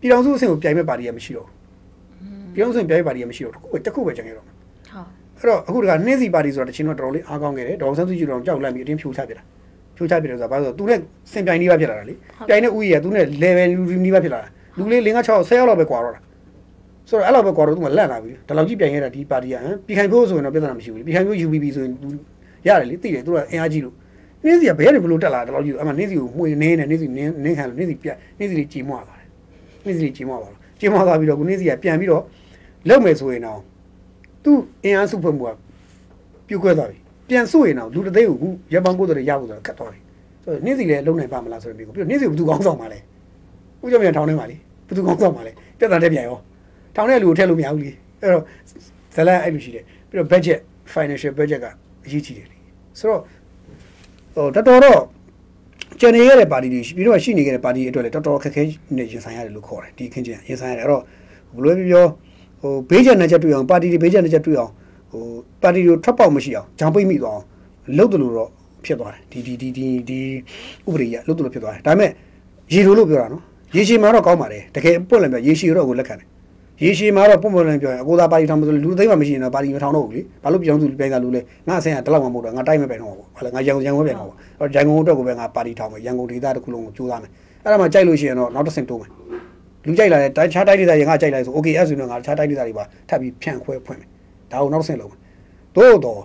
ပြည်တော်စုအဆင့်ကိုပြိုင်မဲ့ပါတီကမရှိတော့ဘူးပြည်တော်စုအဆင့်ပြိုင်မဲ့ပါတီကမရှိတော့ဘူးတစ်ခုပဲတစ်ခုပဲကျန်ခဲ့တော့မယ်ဟုတ်အဲ့တော့အခုတကနှင်းစီပါတီဆိုတာတချင်းတော့တော်တော်လေးအားကောင်းခဲ့တယ်ဒေါအောင်ဆန်းစုကြည်တော်ကြောက်လန့်ပြီးအတင်းဖြိုချပြတာဖြိုချပြတယ်ဆိုတာဘာလို့လဲဆိုတော့သူနဲ့စင်ပြိုင်နေပါဖြစ်လာတာလေပြိုင်တဲ့ဥယျာဉ်ကသူနဲ့ level လူနီးပါဖြစ်လာတာ လူလေး5 6 10ရောက်လောက်ပဲကွာတော့တာဆိုတော့အဲ့လောက်ပဲကွာတော့သူကလန့်လာပြီဒီလောက်ကြီးပြိုင်ခဲ့တာဒီပါတီကဟမ်ပြည်ခိုင်ဖို့ဆိုရင်တော့ပြဿနာမရှိဘူးလေပြည်ခိုင်ဖို့ UBB ဆိုရင်သူရတယ်လေသိတယ်သူကအင်အားကြီးလို့နှင်းစီကဘယ်ကနေဘလို့တက်လာတယ်လောက်ကြီးအမှနှင်းစီကိုမှွေနေနေနှင်းစီနင်းနင်းခံလို့နှင်းစီပြနှင်းစီလေးကြီးမွားသွားတယ်နှင်းစီလေးကြီးမွားသွားတော့ကြီးမွားသွားပြီးတော့ကိုနှင်းစီကပြန်ပြီးတော့လောက်မယ်ဆိုရင်တော့သူအင်အားစုဖွဲ့မှုကပြုတ်ခွဲသွားပြီပြန်စုရင်တော့လူတစ်သိန်းကိုခုရပန်ကိုယ်တွေရဖို့ဆိုတော့ခတ်သွားပြီဆိုတော့နေ့စီလည်းလုံနိုင်ပါမလားဆိုတော့ဒီကိုပြီးတော့နေ့စီဘယ်သူကောင်းဆောင်ပါလဲဥကြပြန်ထောင်းနေပါလေ ဘယ်သူကောင်းဆောင်ပါလဲပြတ်တာတက်ပြန်ရောထောင်းတဲ့လူကိုထည့်လို့မရဘူးလေအဲ့တော့ဇလန်အဲ့လိုရှိတယ်ပြီးတော့ budget financial budget ကအရေးကြီးတယ်လေဆိုတော့ဟိုတော်တော်တော့ကျန်နေရတဲ့ပါတီတွေပြီးတော့ရှိနေခဲ့တဲ့ပါတီတွေအတွက်လည်းတော်တော်ခက်ခဲနေရင်ဆိုင်ရတယ်လို့ခေါ်တယ်ဒီခင်းချင်းရင်ဆိုင်ရတယ်အဲ့တော့ဘယ်လိုပြောဟိုဘေးချက်နဲ့ချက်တွေ့အောင်ပါတီတွေဘေးချက်နဲ့ချက်တွေ့အောင်ဟိုပါတီကိုထွက်ပေါက်မရှိအောင်ဂျောင်ပိတ်မိသွားအောင်လှုပ်တယ်လို့တော့ဖြစ်သွားတယ်ဒီဒီဒီဒီဒီဥပဒေကြီးလှုပ်တယ်လို့ဖြစ်သွားတယ်ဒါပေမဲ့ရေလိုလို့ပြောတာနော် ရေရှည်မှာတော့ကောင်းပါတယ်တကယ်ပွင့်လည်းပြောရေရှည်တော့ကိုလက်ခံတယ်ရေရှည်မှာတော့ပွင့်ပွင့်လည်းပြောရင်အကိုသားပါတီထောင်မလို့လူသိမ်းမှမရှိရင်တော့ပါတီမထောင်တော့ဘူးလေဘာလို့ပြောင်းသူပြန်တာလူလဲငါအဆင်ကတလောက်မှမဟုတ်တော့ငါတိုက်မပဲတော့ဘူးဟာလေငါရန်ကုန်ရန်ကုန်ပဲပြန်တော့ပေါ့အဲ့ရန်ကုန်အတွက်ကိုပဲငါပါတီထောင်မယ်ရန်ကုန်ဒေသတစ်ခုလုံးကိုကြိုးစားမယ်အဲ့ဒါမှကြိုက်လို့ရှိရင်တော့နောက်တစ်ဆင့်တိုးမယ်လူကြိုက်လာတဲ့တခြားတိုက်ဒေသတွေငါကြိုက်လာဆို okay အဲ့ဆိုရင်ငါတခြားတိုက်ဒေသတွေပါထပ်ပြီးဖြန့်ခွဲဖွင့်မယ်ဒါကိုနောက်တစ်ဆင့်လုပ်မယ်တို့တော့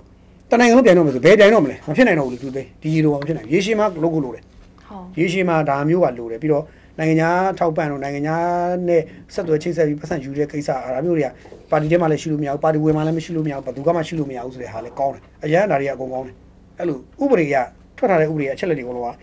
တနိုင်ငံလုံးပြန်တော့မယ်ဆိုဘယ်ပြန်တော့မလဲမဖြစ်နိုင်တော့ဘူးလူသေးဒီလိုမဖြစ်နိုင်ရေရှည်မှာလုပ်ကိုလုပ်တယ်ဟုတ်ရေရှည်မှာဒါမျိုးကလိုတယ်ပြီးတော့ နိုင်ငံခြားထောက်ပံ့တော့နိုင်ငံခြားနဲ့ဆက်သွယ်ချိတ်ဆက်ပြီးပတ်စံယူတဲ့ကိစ္စအားဒါမျိုးတွေကပါတီထဲမှာလည်းရှိလို့မရဘူးပါတီဝင်မှာလည်းမရှိလို့မရဘူးဘယ်သူကမှရှိလို့မရဘူးဆိုတဲ့ဟာလည်းကောင်းတယ်အရန်ဒါတွေကအကုန်ကောင်းတယ်အဲ့လိုဥပဒေကထွက်ထားတဲ့ဥပဒေအချက်လက်တွေကတော့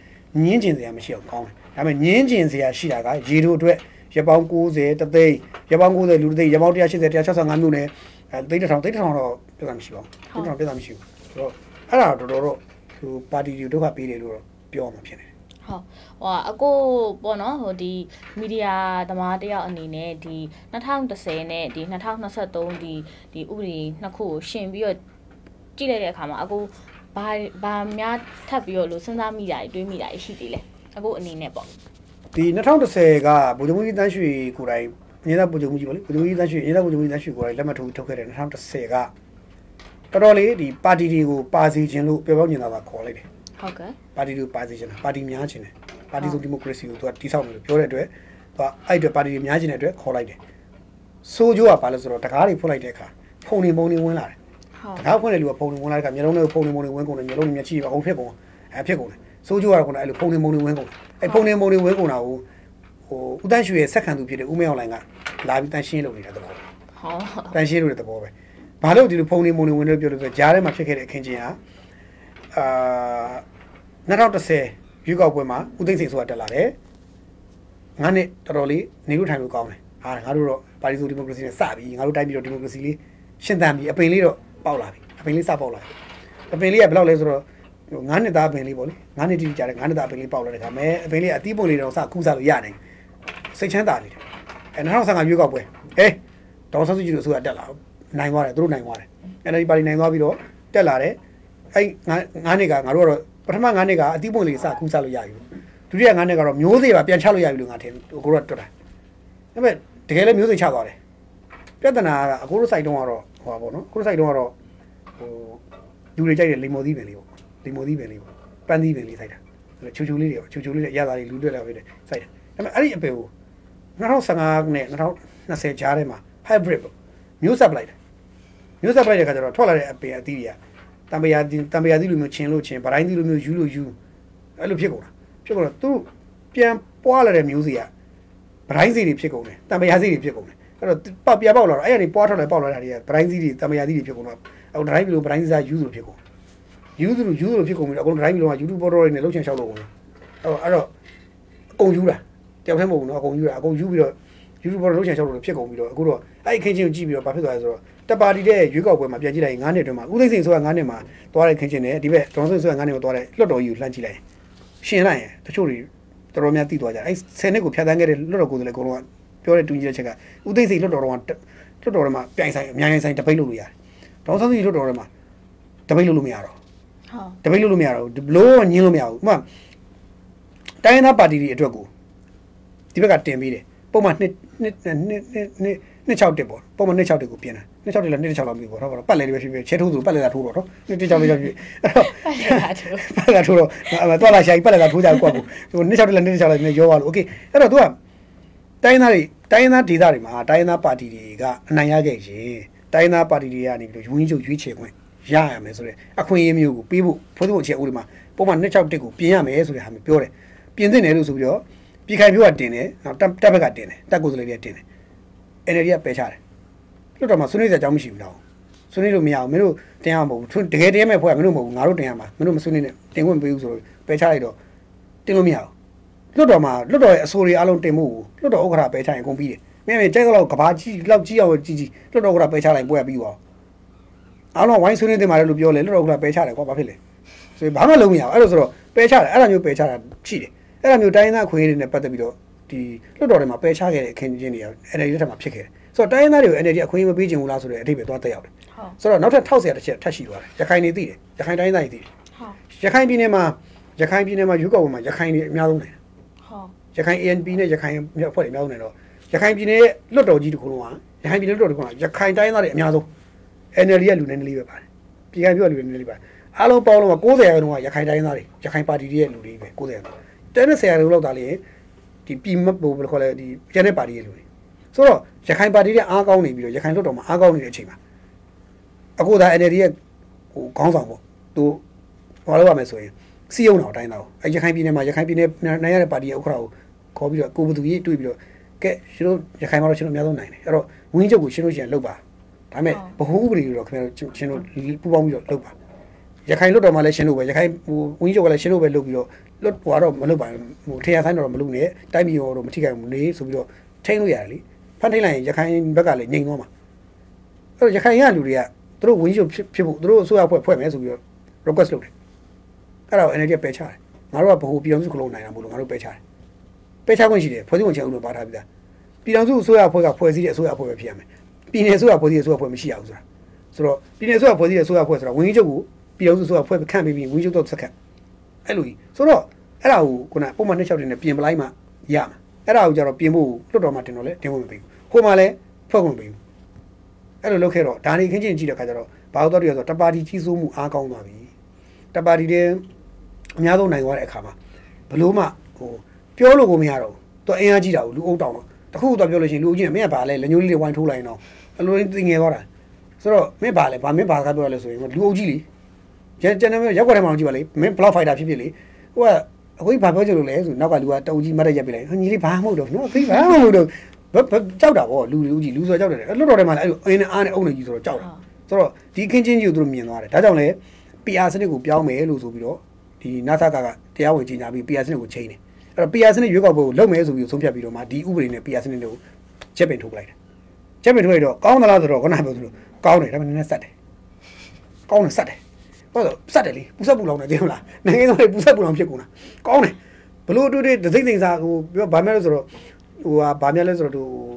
ညင်းကျင်စရာမရှိအောင်ကောင်းတယ်ဒါပေမဲ့ညင်းကျင်စရာရှိတာကရေတို့အတွက်ရပောင်း90တသိန်းရပောင်း90လူတသိန်းရပောင်း180 165မျိုးနဲ့အဲသိန်းတစ်ထောင်သိန်းတစ်ထောင်တော့ပြဿနာမရှိပါဘူးသိန်းတစ်ထောင်ပြဿနာမရှိဘူးဆိုတော့အဲ့ဒါတော့တော်တော်တော့ဟိုပါတီတွေဒုက္ခပေးတယ်လို့တော့ပြောမှဖြစ်တယ် ဟုတ်ဟိုအကိုပေါ့နော်ဟိုဒီမီဒီယာသမားတယောက်အနေနဲ့ဒီ2010နဲ့ဒီ2023ဒီဒီဥပဒေနှစ်ခုကိုရှင်ပြီးတော့ကြည့်လိုက်တဲ့အခါမှာအကိုဘာဘာများထပ်ပြီးတော့လို့စဉ်းစားမိတာတွေးမိတာရှိသေးလဲအကိုအနေနဲ့ပေါ့ဒီ2010ကဗိုလ်ချုပ်မှုကြီးတန်းရွှေကိုယ်တိုင်ညီသားဗိုလ်ချုပ်မှုကြီးပေါ့လေဗိုလ်ချုပ်မှုကြီးတန်းရွှေညီသားဗိုလ်ချုပ်မှုကြီးတန်းရွှေကိုယ်တိုင်လက်မှတ်ထိုးထုတ်ခဲ့တဲ့2010ကတော်တော်လေးဒီပါတီတွေကိုပါစီခြင်းလို့ပြောပြောညင်တာပါခေါ်လိုက်တယ် ဟုတ်ကဲ့ပါတီတွေကိုပါစီခြင်းတာပါတီများခြင်းတယ်ပါတီဆိုဒီမိုကရေစီကိုသူကတိဆောက်မယ်လို့ပြောတဲ့အတွက်သူကအဲ့အတွက်ပါတီတွေများခြင်းတဲ့အတွက်ခေါ်လိုက်တယ်ဆိုးကျိုးကဘာလဲဆိုတော့တကားတွေဖွင့်လိုက်တဲ့အခါဖုန်နေပုံနေဝင်လာတယ်ဟုတ်တကားဖွင့်တဲ့လူကဖုန်နေဝင်လာတဲ့အခါမျိုးလုံးတွေဖုန်နေပုံနေဝင်ကုန်တယ်မျိုးလုံးတွေမျက်ချိပါအောင်ဖြစ်ကုန်အဲဖြစ်ကုန်တယ်ဆိုးကျိုးကတော့ခုနအဲ့လိုဖုန်နေပုံနေဝင်ကုန်တယ်အဲ့ဖုန်နေပုံနေဝင်ကုန်တာကိုဟိုဦးတန်းရွှေရဲ့ဆက်ခံသူဖြစ်တဲ့ဦးမင်းအောင်လိုင်ကလာပြီးတန်းရှင်းလုပ်နေတာတော့ဟုတ်တန်ရှင်းလို့တဲ့သဘောပဲဘာလို့ဒီလိုဖုန်းနေမုံနေဝင်လို့ပြောလို့ဆိုကြားထဲမှာဖြစ်ခဲ့တဲ့အခင်းချင်းဟာ အာ2010ရွေးကောက်ပွဲမှာဦးသိန်းစိန်ဆိုတာတက်လာတယ်ငါနဲ့တော်တော်လေးနေလို့ထိုင်လို့ကောင်းတယ်ဟာငါတို့တော့ပါတီဆိုဒီမိုကရေစီနဲ့စပြီငါတို့တိုင်းပြီးတော့ဒီမိုကရေစီလေးရှင်းသန်ပြီအပင်လေးတော့ပေါက်လာပြီအပင်လေးစပေါက်လာပြီအပင်လေးကဘယ်လောက်လဲဆိုတော့ဟိုငါးနှစ်သားအပင်လေးပေါ့လေငါးနှစ်တိတိကြာတယ်ငါးနှစ်သားအပင်လေးပေါက်လာတဲ့ခါမဲအပင်လေးကအတီးပုံလေးတော့စကူးစားလို့ရနိုင်စိတ်ချမ်းသာနေတယ်အဲ2015ရွေးကောက်ပွဲအေးဒေါက်တာဆူဂျီတို့အစိုးရတက်လာနိုင်သွားတယ်သူတို့နိုင်သွားတယ် NLD ပါတီနိုင်သွားပြီးတော့တက်လာတယ် အဲ့ငါငါးနှစ်ကငါတို့ကတော့ပထမငါးနှစ်ကအတိပွင့်လေးစကူးစားလို့ရပြီဒုတိယငါးနှစ်ကတော့မျိုးစေ့ပါပြန်ချလို့ရပြီလို့ငါထင်ကိုတို့ကတွတ်တာဒါပေမဲ့တကယ်လည်းမျိုးစေ့ချသွားတယ်ပြဿနာကအကိုတို့ site တုန်းကတော့ဟိုပါပေါ့နော်ကိုတို့ site တုန်းကတော့ဟိုလူတွေကြိုက်တဲ့လီမိုသီးပင်လေးပေါ့လီမိုသီးပင်လေးပေါ့ပန်းသီးပင်လေးစိုက်တာချူချူလေးတွေပေါ့ချူချူလေးတွေအရသာတွေလူတွေလာပြီးတယ်စိုက်တာဒါပေမဲ့အဲ့ဒီအပယ်ကို2015နဲ့2020ကြားထဲမှာ hybrid ပေါ့မျိုးဆက်ပလိုက်တယ်မျိုးဆက်ပလိုက်တဲ့ခါကျတော့ထွက်လာတဲ့အပင်အသီးတွေက တံပရာသီးတံပရာသီးလိုမျိုးချင်းလို့ချင်းဗတိုင်းသီးလိုမျိုးယူလို့ယူအဲ့လိုဖြစ်ကုန်တာဖြစ်ကုန်တော့သူပြန်ပွားလာတဲ့မျိုးစီကဗတိုင်းစီတွေဖြစ်ကုန်တယ်တံပရာစီတွေဖြစ်ကုန်တယ်အဲ့တော့ပေါက်ပြပေါက်လာတော့အဲ့ကနေပွားထွက်လာပေါက်လာတာတွေကဗတိုင်းစီတွေတံပရာစီတွေဖြစ်ကုန်တော့အခုဒတိုင်းပြီးလို့ဗတိုင်းစီစားယူလို့ဖြစ်ကုန်ယူသလိုယူသလိုဖြစ်ကုန်ပြီအကုန်ဒတိုင်းပြီးလို့က YouTube ပေါ်တော့နေလှုပ်ချင်ရှောက်လို့ကုန်တယ်အဲ့တော့အဲ့တော့အကုန်ယူတာတယောက်တည်းမဟုတ်ဘူးနော်အကုန်ယူတာအကုန်ယူပြီးတော့ YouTube ပေါ်လှုပ်ချင်ရှောက်လို့ဖြစ်ကုန်ပြီးတော့အခုတော့အဲ့ခင်းချင်းကိုကြည့်ပြီးတော့ဘာဖြစ်သွားလဲဆိုတော့ တပါတီတဲ့ရွေးကောက်ပွဲမှာပြန်ကြည့်လိုက်ရင်9နှစ်အတွင်းမှာဦးသိန်းစိန်ဆိုတာ9နှစ်မှာသွားတဲ့ခင်းချင်းနဲ့ဒီဘက်ဒေါ်စိန်ဆိုတာ9နှစ်မှာသွားတဲ့လွတ်တော်ကြီးကိုလှမ်းကြည့်လိုက်ရှင်လိုက်ရင်တချို့တွေတော်တော်များသိသွားကြအဲ့10နှစ်ကိုဖြတ်သန်းခဲ့တဲ့လွတ်တော်ကိုယ်စားလှယ်အကုန်လုံးကပြောတဲ့တူညီတဲ့ချက်ကဦးသိန်းစိန်လွတ်တော်တော်ကလွတ်တော်ထဲမှာပြိုင်ဆိုင်အများကြီးဆိုင်တပိတ်လို့လို့ရတယ်ဒေါ်စိန်လွတ်တော်ထဲမှာတပိတ်လို့လို့မရတော့ဟုတ်တပိတ်လို့လို့မရတော့ဘူးဘလို့ညင်းလို့မရဘူးဥပမာတိုင်းရင်းသားပါတီတွေအတွက်ကိုဒီဘက်ကတင်ပြီးတယ်ပုံမှန်နှစ်နှစ်နှစ်နှစ် နှစ်နှစ်6တက်ပေါ့ပုံမှန်နှစ်6တက်ကိုပြင်တာနှစ်6တက်လားနှစ်6လောက်ပြီးပေါ့တော့ပတ်လေတွေပဲဖြစ်ဖြစ်ချဲထိုးသူပတ်လေတာထိုးတော့နော်နှစ်6လောက်ဖြစ်ဖြစ်အဲ့တော့ ပတ်လက်တာသူ ပတ်လေတာထိုးတော့တော့လာရှာကြီးပတ်လေတာထိုးကြကွက်ကိုဟိုနှစ်6တက်လားနှစ်6လောက်နည်းရောပါလို့โอเคအဲ့တော့ तू ကတိုင်းရင်းသားတွေတိုင်းရင်းသားဒေသတွေမှာတိုင်းရင်းသားပါတီတွေကအနိုင်ရခဲ့ရင်တိုင်းရင်းသားပါတီတွေကနေပြီးတော့ဝင်းချုပ်ရွေးချယ်ခွင့်ရရမယ်ဆိုတဲ့အခွင့်အရေးမျိုးကိုပေးဖို့ဖွဲ့ဖို့အခြေအုပ်တွေမှာပုံမှန်နှစ်6တက်ကိုပြင်ရမယ်ဆိုတဲ့ဟာမျိုးပြောတယ်ပြင်သင့်တယ်လို့ဆိုပြီးတော့ပြည်ခိုင်ပြောကတင်တယ်နောက်တက်တက်ဘက်ကတင်တယ်တက်ကိုယ်စားလှယ်တွေကတင်တယ် NLD ကပယ်ချတယ်လွတ်တော်မှာဆွေးနွေးစရာအကြောင်းမရှိဘူးတော့ဆွေးနွေးလို့မရဘူးမင်းတို့တင်ရမှာမဟုတ်ဘူးတကယ်တင်ရမယ့်ဖွဲ့ကမင်းတို့မဟုတ်ဘူးငါတို့တင်ရမှာမင်းတို့မဆွေးနွေးနဲ့တင်ခွင့်မပေးဘူးဆိုတော့ပယ်ချလိုက်တော့တင်လို့မရဘူးလွတ်တော်မှာလွတ်တော်ရဲ့အဆိုတွေအားလုံးတင်ဖို့လွတ်တော်ဥက္ကဋ္ဌပယ်ချရင်အကုန်ပြီးတယ်မင်းမင်းကြိုက်တော့ကဘာကြီးလောက်ကြီးအောင်ကြီးကြီးလွတ်တော်ဥက္ကဋ္ဌပယ်ချလိုက်ပွဲပြီးသွားအားလုံးဝိုင်းဆွေးနွေးတင်ပါတယ်လို့ပြောလေလွတ်တော်ဥက္ကဋ္ဌပယ်ချတယ်ကွာဘာဖြစ်လဲဆိုရင်ဘာမှလုံးမရဘူးအဲ့လိုဆိုတော့ပယ်ချတယ်အဲ့လိုမျိုးပယ်ချတာရှိတယ်အဲ့လိုမျိုးတိုင်းသားခွင့်ရည်တွေနဲ့ပတ်သက်ပြီးတော့ ဒီလွှတ်တော်ထဲမှာပယ်ချခဲ့တဲ့အခင်းချင်းတွေက NLD ထက်မှာဖြစ်ခဲ့တယ်ဆိုတော့တိုင်းရင်းသားတွေကို NLD အခွင့်အရေးမပေးချင်ဘူးလားဆိုတဲ့အထိပ္ပယ်သွားတက်ရောက်တယ်ဆိုတော့နောက်ထပ်ထောက်ဆရာတစ်ချက်ထပ်ရှိသွားတယ်ရခိုင်နေသိတယ်ရခိုင်တိုင်းသားတွေသိတယ်ရခိုင်ပြည်နယ်မှာရခိုင်ပြည်နယ်မှာရွေးကောက်ပွဲမှာရခိုင်တွေအများဆုံးနေတယ်ဟုတ်ရခိုင် ANP နဲ့ရခိုင်အဖွဲ့တွေအများဆုံးနေတော့ရခိုင်ပြည်နယ်ရဲ့လွှတ်တော်ကြီးတစ်ခုလုံးကရခိုင်ပြည်နယ်လွှတ်တော်တစ်ခုကရခိုင်တိုင်းသားတွေအများဆုံး NLD ကလူနေနေလေးပဲပါတယ်ပြည်ခိုင်ပြည်ကလူနေနေလေးပါအားလုံးပေါင်းလုံးက90ရာခိုင်နှုန်းကရခိုင်တိုင်းသားတွေရခိုင်ပါတီတွေရဲ့လူတွေပဲ90ရာခိုင်နှုန်းတဲနဲ့ဆရာတွေလောက်တာလေး ဒီပြည်မဘို့ဘယ်လိုခေါ်လဲဒီကျန်တဲ့ပါတီရဲ့လူတွေဆိုတော့ရခိုင်ပါတီတွေအားကောင်းနေပြီးတော့ရခိုင်လွတ်တော်မှာအားကောင်းနေတဲ့အချိန်မှာအခုဒါ NLD ရဲ့ဟိုခေါင်းဆောင်ပေါ့သူဘာလို့ရမလဲဆိုရင်စီယုံတော်တိုင်းသားကိုအဲရခိုင်ပြည်နယ်မှာရခိုင်ပြည်နယ်နိုင်ရတဲ့ပါတီရဲ့ဥက္ကဋ္ဌကိုခေါ်ပြီးတော့ကိုဘသူကြီးတွေ့ပြီးတော့ကဲရှင်တို့ရခိုင်မှာတော့ရှင်တို့အများဆုံးနိုင်တယ်အဲ့တော့ဝင်းချုပ်ကိုရှင်တို့ရှင်လောက်ပါဒါပေမဲ့ဘ ਹੁ ဥပဒေတွေတော့ခင်ဗျားတို့ရှင်တို့ပူပေါင်းပြီးတော့လောက်ပါ ရခိုင်လွတ်တော်မှာလည်းရှင်တို့ပဲရခိုင်ဟိုဝင်းချုပ်ကလည်းရှင်တို့ပဲလုပ်ပြီးတော့လွတ်ဟိုတော့မလုပ်ပါဘူးဟိုထရဆိုင်တော့မလုပ်နဲ့တိုင်းပြည်ရောတော့မထိခိုက်ဘူးနေဆိုပြီးတော့ထိန်းလို့ရတယ်လေဖန်ထိန်လိုက်ရင်ရခိုင်ဘက်ကလည်းငြိမ်သွားမှာအဲ့တော့ရခိုင်ရလူတွေကသူတို့ဝင်းချုပ်ဖြစ်ဖြစ်ဖို့သူတို့အစိုးရဖွဲ့ဖွဲ့မယ်ဆိုပြီးတော့ request လုပ်တယ်အဲ့ဒါကို energy ပယ်ချတယ်ငါတို့ကဘ ਹੁ ပြည်အောင်စုခလုံးနိုင်တာမဟုတ်လို့ငါတို့ပယ်ချတယ်ပယ်ချခွင့်ရှိတယ်ဖွဲ့စည်းဝင်ချေအောင်လို့ပါထားပြီးသားပြည်အောင်စုအစိုးရဖွဲ့ကဖွဲ့စည်းတဲ့အစိုးရဖွဲ့ပဲဖြစ်ရမယ်ပြည်နယ်အစိုးရဖွဲ့စည်းတဲ့အစိုးရဖွဲ့မရှိရဘူးဆိုတာဆိုတော့ပြည်နယ်အစိုးရဖွဲ့စည်းတဲ့အစိုးရဖွဲ့ဆိုတာဝင်းကြီးချုပ်ကို ပြည်အောင်စုအစိုးရဖွဲ့ခန့်ပြီးပြီးဝင်းကြီးချုပ်တော့စက္ကန့်အဲ့လိုကြီးဆိုတော့အဲ့ဒါကိုခုနပုံမှန်နှစ်ချောက်တင်နဲ့ပြင်ပလိုက်မှရမှာအဲ့ဒါကိုကြတော့ပြင်ဖို့လွတ်တော်မှာတင်တော့လဲတင်ဖို့မပေးဘူးဟိုမှာလဲဖွဲ့ခွင့်မပေးဘူးအဲ့လိုလုပ်ခဲ့တော့ဒါနေခင်းချင်းကြည့်တဲ့ခါကျတော့ဘာလို့တော့ရဆိုတပါတီကြီးစိုးမှုအားကောင်းသွားပြီတပါတီတဲ့အများဆုံးနိုင်သွားတဲ့အခါမှာဘလို့မှဟိုပြောလို့ကိုမရတော့ဘူးသူအင်အားကြီးတာကိုလူအုပ်တောင်တော့တခုတော့ပြောလို့ရှိရင်လူအုပ်ကြီးကမင်းကဘာလဲလက်ညှိုးလေးတွေဝိုင်းထိုးလိုက်ရင်တော့အလိုရင်းသိငယ်သွားတာဆိုတော့မင်းဘာလဲဘာမင်းဘာကပြောရလဲဆိုရင်လူအုပ်ကြီးလေ ကျန်ကျန်တဲ့ရက်ွက်ထဲမှာကြည့်ပါလေမင်းဘလောက်ဖိုက်တာဖြစ်ဖြစ်လေဟိုကအခုဘာပြောချင်လို့လဲဆိုနောက်ကလူကတအုပ်ကြီးမတ်ရက်ရက်ပြလိုက်ဟိုညီလေးဘာမှမဟုတ်တော့နော်သိဘာမှမဟုတ်တော့ကြောက်တာဗောလူလူကြီးလူဆိုကြောက်တယ်လွတ်တော်ထဲမှာလည်းအဲ့လိုအင်းနဲ့အားနဲ့အုံနေကြီးဆိုတော့ကြောက်တာဆိုတော့ဒီခင်းချင်းကြီးကိုသူတို့မြင်သွားတယ်ဒါကြောင့်လေ PR စနစ်ကိုပြောင်းမယ်လို့ဆိုပြီးတော့ဒီ NASA ကတရားဝင်ကြီးညာပြီး PR စနစ်ကိုချိန်တယ်အဲ့တော့ PR စနစ်ရွေးကောက်ပွဲကိုလုပ်မယ်ဆိုပြီးဆုံးဖြတ်ပြီးတော့မှဒီဥပဒေနဲ့ PR စနစ်ကိုချက်ပင်ထုတ်ပလိုက်တယ်ချက်ပင်ထုတ်လိုက်တော့ကောင်းသလားဆိုတော့ခုနကပြောသလိုကောင်းတယ်ဒါပေမဲ့နည်းနည်းဆက်တယ်ကောင်းတယ်ဆက်တယ် ဘာလို့ဆက်တယ်လေပူဆက်ပူလောင်တယ်သိမလားနိုင်ငံသားတွေပူဆက်ပူလောင်ဖြစ်ကုန်တာကောင်းတယ်ဘလို့တူတူဒစိမ့်စိမ့်စားဟိုပြောဗာမဲလို့ဆိုတော့ဟိုဟာဗာမဲလဲဆိုတော့ဟို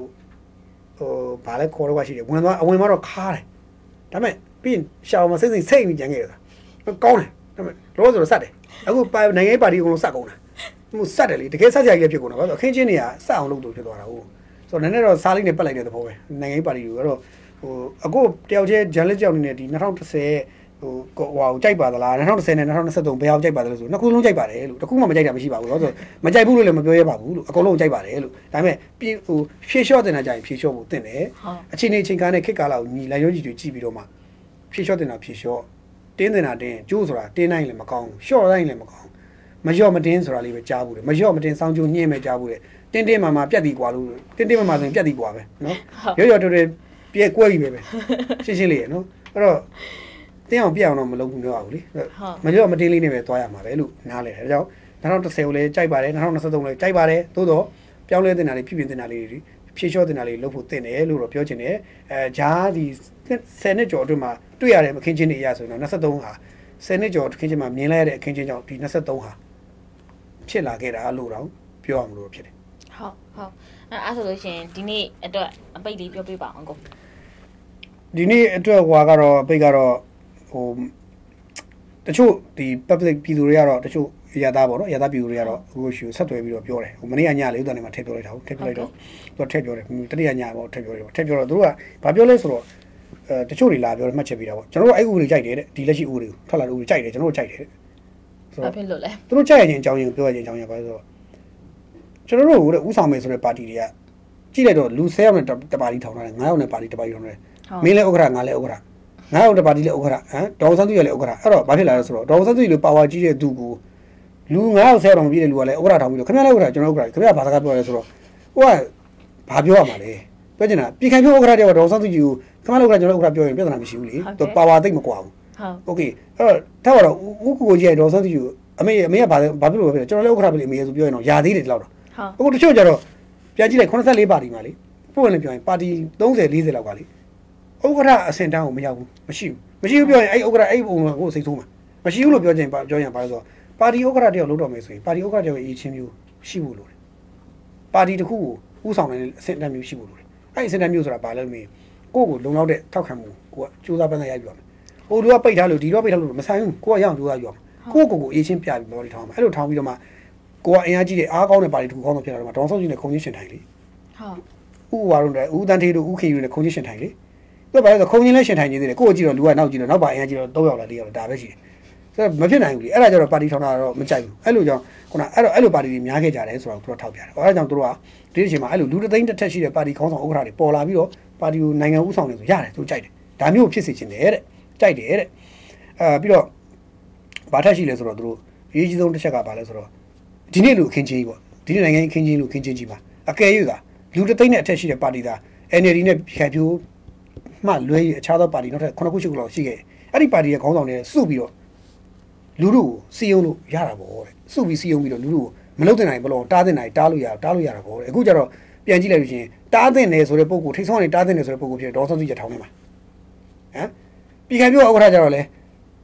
ဟိုဗာလဲခေါ်တော့ရှိတယ်ဝင်သွားအဝင်သွားတော့ခါတယ်ဒါပေမဲ့ပြီးရင်ရှောင်းမစိမ့်စိမ့်စိတ်ပြီးကြံခဲ့တာကောင်းတယ်ဒါပေမဲ့လောဆိုတော့စက်တယ်အခုပါနိုင်ငံရေးပါတီအကုန်လုံးစက်ကုန်တာဟိုစက်တယ်လေတကယ်စက်ကြကြီးလည်းဖြစ်ကုန်တာဘာလို့အခင်းချင်းတွေကစက်အောင်လုပ်လို့ဖြစ်သွားတာဟုတ်ဆိုတော့နည်းနည်းတော့စားလေးနဲ့ပတ်လိုက်တဲ့သဘောပဲနိုင်ငံရေးပါတီကိုအဲ့တော့ဟိုအခုတယောက်ချင်းဂျန်လစ်ကြောက်နေနေဒီ2010 ဟိုဟိုဟာကိုကြိုက်ပါသလား2010နဲ့2023ဘယ်အောင်ကြိုက်ပါသလဲဆိုနှစ်ခုလုံးကြိုက်ပါတယ်လို့တခုမှမကြိုက်တာမရှိပါဘူးလို့ဆိုမကြိုက်ဘူးလို့လည်းမပြောရပါဘူးလို့အကုန်လုံးကြိုက်ပါတယ်လို့ဒါပေမဲ့ပြေဟိုဖြေလျှော့တင်တာကြရင်ဖြေလျှော့ဖို့တင်တယ်ဟုတ်အချိန်နဲ့ချိန်ကားနဲ့ခက်ကားလောက်ညီလိုက်ရုံးကြီးတွေကြည့်ပြီးတော့မှဖြေလျှော့တင်တာဖြေလျှော့တင်းတင်တာတင်းကျိုးဆိုတာတင်းတိုင်းလည်းမကောင်းဘူးလျှော့တိုင်းလည်းမကောင်းဘူးမလျော့မတင်းဆိုတာလေးပဲကြားဘူးတယ်မလျော့မတင်းစောင်းကျိုးညှင်းပဲကြားဘူးတယ်တင်းတင်းမာမာပြက်တီကွာလို့တင်းတင်းမာမာဆိုရင်ပြက်တီကွာပဲနော်ရော့ရော့တော်တော်ပြဲကွဲပြီပဲပဲရှင်းရှင်းလေးရနော်အဲ့တော့ တင်းအောင်ပြက်အောင်တော့မလုပ်ဘူးပြောအောင်လေမလျော့မတင်းလေးနဲ့ပဲသွားရမှာပဲလို့နားလဲတယ်ဒါကြောင့်2010ကိုလည်းကြိုက်ပါတယ်2023လည်းကြိုက်ပါတယ်သို့တော့ပြောင်းလဲတင်တာလေးဖြစ်ဖြစ်တင်တာလေးတွေဖြည့်လျှော့တင်တာလေးလုပ်ဖို့တင်တယ်လို့တော့ပြောချင်တယ်အဲဂျားဒီ10နှစ်ကျော်အတွင်းမှာတွေ့ရတဲ့အခင်းချင်းတွေအရဆိုရင်တော့23ဟာ10နှစ်ကျော်အခင်းချင်းမှာမြင်လိုက်ရတဲ့အခင်းချင်းကြောင့်ဒီ23ဟာဖြစ်လာခဲ့တာလို့တော့ပြောရမလို့ဖြစ်တယ်ဟုတ်ဟုတ်အဲအဲ့ဆိုလို့ရှိရင်ဒီနေ့အတွက်အပိတ်လေးပြောပြပါအောင်ကိုဒီနေ့အတွက်ဟွာကတော့အပိတ်ကတော့ ဟိုတချို့ဒီ public ပြည်သူတွေကတော့တချို့ရသားပေါ့နော်ရသားပြည်သူတွေကတော့အခုရှိဆက်သွယ်ပြီးတော့ပြောတယ်ဟိုမနေ့ကညလေးဥဒ္ဒနေမှာထည့်ပြောလိုက်တာဟုတ်ထည့်ပြောလိုက်တော့သူကထည့်ပြောတယ်တတိယညပေါ့ထည့်ပြောတယ်ထည့်ပြောတော့သူတို့ကဘာပြောလဲဆိုတော့အဲတချို့တွေလာပြောတယ်မှတ်ချက်ပြီးတာပေါ့ကျွန်တော်တို့အဲ့ဥပဒေကြိုက်တယ်တဲ့ဒီလက်ရှိဥပဒေကိုထွက်လာတဲ့ဥပဒေကြိုက်တယ်ကျွန်တော်တို့ကြိုက်တယ်တဲ့ဆိုတော့ဘာဖြစ်လို့လဲသူတို့ကြိုက်ရခြင်းအကြောင်းရင်းပြောရခြင်းအကြောင်းရင်းပါဆိုတော့ကျွန်တော်တို့ကဥဆောင်မယ်ဆိုတဲ့ပါတီတွေကကြည့်လိုက်တော့လူ10ယောက်နဲ့တပါတီထောင်ထားတယ်9ယောက်နဲ့ပါတီတပါတီထောင်ထားတယ်မင်းလည်းဥက္ကဋ္ဌငါလည်းဥက္ကဋ္ဌ ငါ့အောင်တပါတီလည်းဥက္ကဋ္ဌဟမ်ဒေါ်ဆန်းသူရလည်းဥက္ကဋ္ဌအဲ့တော့ဘာဖြစ်လာလဲဆိုတော့ဒေါ်ဆန်းသူရလိုပါဝါကြီးတဲ့သူကိုလူ90ဆယ်တော်ပြည့်တဲ့လူကလည်းဥက္ကဋ္ဌထောင်ပြီးတော့ခင်ဗျားလည်းဥက္ကဋ္ဌကျွန်တော်ဥက္ကဋ္ဌခင်ဗျားဘာစကားပြောရလဲဆိုတော့ဟိုကဘာပြောရမှာလဲပြောချင်တာပြည်ခိုင်ပြောဥက္ကဋ္ဌတယောက်ဒေါ်ဆန်းသူကြီးကိုခင်ဗျားလည်းဥက္ကဋ္ဌကျွန်တော်ဥက္ကဋ္ဌပြောရင်ပြဿနာမရှိဘူးလေသူပါဝါသိမ့်မကွာဘူးဟုတ်โอเคအဲ့တော့ထားပါတော့ဥက္ကိုကြီးရဲ့ဒေါ်ဆန်းသူကြီးကိုအမေအမေကဘာဘာဖြစ်လို့ပဲဖြစ်ကျွန်တော်လည်းဥက္ကဋ္ဌပဲလေအမေဆိုပြောရင်တော့ယာသေးတယ်ဒီလောက်တော့ဟုတ်အခုတချို့ကျတော့ပြန်ကြည့်လိုက်84ပါတီမှာလေပို့ဝင်ပြောရင်ပါတီ30 40လောက်ကလေ ဥက္ကဋ္ဌအဆင့်တန်းကိုမရောက်ဘူးမရှိဘူးမရှိဘူးပြောရင်အဲ့ဥက္ကဋ္ဌအဲ့ပုံကကိုယ်စိတ်ဆိုးမှာမရှိဘူးလို့ပြောချင်ပြောရင်ပါလို့ဆိုတော့ပါတီဥက္ကဋ္ဌတယောက်လုပ်တော့မယ်ဆိုရင်ပါတီဥက္ကဋ္ဌတယောက်ရဲ့အရေးချင်းမျိုးရှိဖို့လိုတယ်ပါတီတစ်ခုကိုဥဆောင်နိုင်တဲ့အဆင့်တန်းမျိုးရှိဖို့လိုတယ်အဲ့ဒီအဆင့်တန်းမျိုးဆိုတာဘာလဲမင်းကိုယ့်ကိုလုံလောက်တဲ့ထောက်ခံမှုကိုကစူးစမ်းပန်းစားရိုက်ပြရမယ်ဟိုလူကပိတ်ထားလို့ဒီတော့ပိတ်ထားလို့မဆိုင်ဘူးကိုကရအောင်စူးစမ်းရအောင်ကိုယ့်ကိုယ်ကိုအရေးချင်းပြပြီးပေါ်လေးထောင်းမှာအဲ့လိုထောင်းပြီးတော့မှကိုကအင်အားကြီးတဲ့အားကောင်းတဲ့ပါတီတစ်ခုကောင်းတော့ဖြစ်လာတော့မှဒေါန်ဆော့ကြီးနဲ့ခုံချင်းရှင်ထိုင်လေဟုတ်ဥဝါရုံနဲ့ဦးတန်းထေးတို့ဦးခေယူနဲ့ခုံချင်းရှင်ထိုင်လေ သူကဘာလဲဆိုခုံချင်းလည်းရှင်ထိုင်နေသေးတယ်ကိုယ့်ကိုကြည့်တော့လူကနောက်ကြည့်တော့နောက်ပါအင်အားကြီးတော့၃ယောက်လား၄ယောက်လားဒါပဲရှိတယ်ဆိုတော့မဖြစ်နိုင်ဘူးလေအဲ့ဒါကြတော့ပါတီထောင်တာတော့မကြိုက်ဘူးအဲ့လိုကြောင့်ခုနအဲ့တော့အဲ့လိုပါတီတွေများခဲ့ကြတယ်ဆိုတော့သူတို့ထောက်ပြတယ်အဲ့ဒါကြောင့်သူတို့ကဒီအချိန်မှာအဲ့လိုလူတသိန်းတစ်ထက်ရှိတဲ့ပါတီခေါင်းဆောင်ဥက္ကဋ္ဌတွေပေါ်လာပြီးတော့ပါတီကိုနိုင်ငံဥဆောင်နေဆိုရတယ်သူကြိုက်တယ်ဒါမျိုးဖြစ်စေချင်တယ်တဲ့ကြိုက်တယ်တဲ့အဲပြီးတော့ဘာထက်ရှိလဲဆိုတော့သူတို့အရေးကြီးဆုံးတစ်ချက်ကဘာလဲဆိုတော့ဒီနေ့လူအခင်းချင်းကြီးပေါ့ဒီနေ့နိုင်ငံအခင်းချင်းလူအခင်းချင်းကြီးပါအကယ်၍သာလူတသိန်းနဲ့အထက်ရှိတဲ့ပါတီသား NLD နဲ့ဖြတ်ပြိုး မှလွဲရအခြားသောပါတီနောက်ထပ်9ခုရှိခုလောက်ရှိခဲ့အဲ့ဒီပါတီရဲ့ခေါင်းဆောင်တွေစုပြီးတော့လူတို့ကိုစီယုံလို့ရတာပေါ့တဲ့စုပြီးစီယုံပြီးတော့လူတို့ကိုမလုတ်တင်နိုင်ဘလို့တားတင်နိုင်တားလို့ရတားလို့ရတာပေါ့တဲ့အခုကျတော့ပြန်ကြည့်လိုက်လို့ချင်းတားတင်တယ်ဆိုတဲ့ပုံကိုထိတ်ဆုံးနေတားတင်တယ်ဆိုတဲ့ပုံကိုဖြစ်ဒေါ်ဆုံးစုရထောင်းနေမှာဟမ်ပြည်ခိုင်ပြောဥက္ကဋ္ဌကျတော့လေ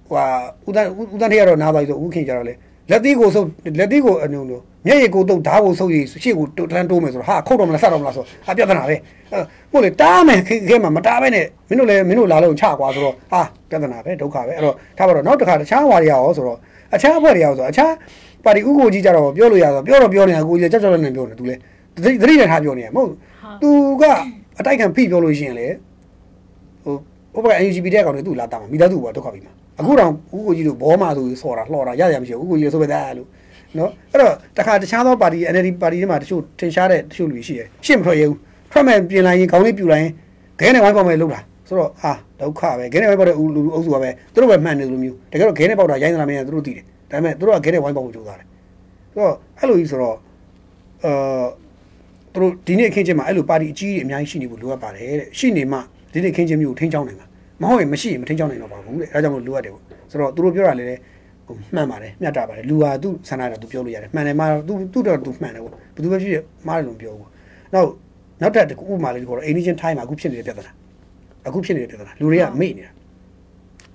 ဟိုဟာဦးတန်းဦးတန်းထေးကတော့နားပါပြီဆိုဦးခင်ကျတော့လေ လက်သီးကိုဆုပ်လက်သီးကိုအနုံလို့မျက်ရည်ကိုတုတ်ဓာတ်ကိုဆုပ်ရည်ရှေ့ကိုတန်းတိုးမယ်ဆိုတော့ဟာခုတ်တော့မလားဆက်တော့မလားဆိုအပြဿနာပဲဟုတ်လေတားမယ်ခဲမှာမတားပဲနဲ့မင်းတို့လည်းမင်းတို့လာလို့ချကွာဆိုတော့ဟာပြဿနာပဲဒုက္ခပဲအဲ့တော့ထားပါတော့နောက်တစ်ခါတခြားဝါရီရောဆိုတော့အခြားဘက်တွေရောဆိုအခြားပါတီဥကိုကြီးကြတော့ပြောလို့ရတော့ပြောတော့ပြောနေတာကိုကြီးကြောက်ကြောက်နဲ့ပြောနေသူလေသတိနဲ့ထားပြောနေရမဟုတ်သူကအတိုက်ခံဖိပြောလို့ရှိရင်လေဟိုဘက်က UGB တဲ့ကောင်တွေသူ့လာတာမှာမိသားစုကဒုက္ခပြီမှာ အခုတော့ဦးကိုကြီးတို့ဘောမာဆိုဆော်တာလှော်တာရရမရှိဘူးဦးကိုကြီးဆိုပဲသားလို့နော်အဲ့တော့တခါတခြားသောပါတီ NLD ပါတီတွေမှာတချို့ထင်ရှားတဲ့တချို့လူရှိတယ်ရှင်းမထွက်ရဘူးထွက်မဲ့ပြင်လိုက်ရင်ခေါင်းလေးပြူလိုက်ရင်ခဲနဲ့ဝိုင်းပေါက်မဲ့လုပ်တာဆိုတော့ဟာဒုက္ခပဲခဲနဲ့ဝိုင်းပေါက်တဲ့လူလူအုပ်စုကပဲသူတို့ပဲမှန်တယ်လိုမျိုးတကယ်တော့ခဲနဲ့ပေါက်တာရိုင်းသလားမင်းသူတို့သိတယ်ဒါပေမဲ့သူတို့ကခဲနဲ့ဝိုင်းပေါက်ဖို့ကြိုးစားတယ်ဆိုတော့အဲ့လိုကြီးဆိုတော့အာသူတို့ဒီနေ့အခင်းချင်းမှာအဲ့လိုပါတီအကြီးကြီးအများကြီးရှိနေဖို့လိုအပ်ပါတယ်တဲ့ရှိနေမှဒီနေ့အခင်းချင်းမျိုးကိုထိန်းချောင်းနိုင်မှာ မဟုတ်ရင်မရှိရင်မထိန်းချောင်းနိုင်တော့ပါဘူးတဲ့အဲဒါကြောင့်မလို့လိုအပ်တယ်ပေါ့ဆိုတော့သူတို့ပြောတာလည်းဟိုမှန်ပါတယ်မျှတာပါတယ်လူဟာသူ့ဆန္ဒတာသူပြောလို့ရတယ်မှန်တယ်မှာသူသူ့တော့သူမှန်တယ်ပေါ့ဘယ်သူပဲဖြစ်ဖြစ်မှားတယ်လို့ပြောဘူးနောက်နောက်ထပ်တစ်ခုဥပမာလေးကိုတော့အိန္ဒိယထိုင်းမှာအခုဖြစ်နေတဲ့ပြဿနာအခုဖြစ်နေတဲ့ပြဿနာလူတွေကမေ့နေတာ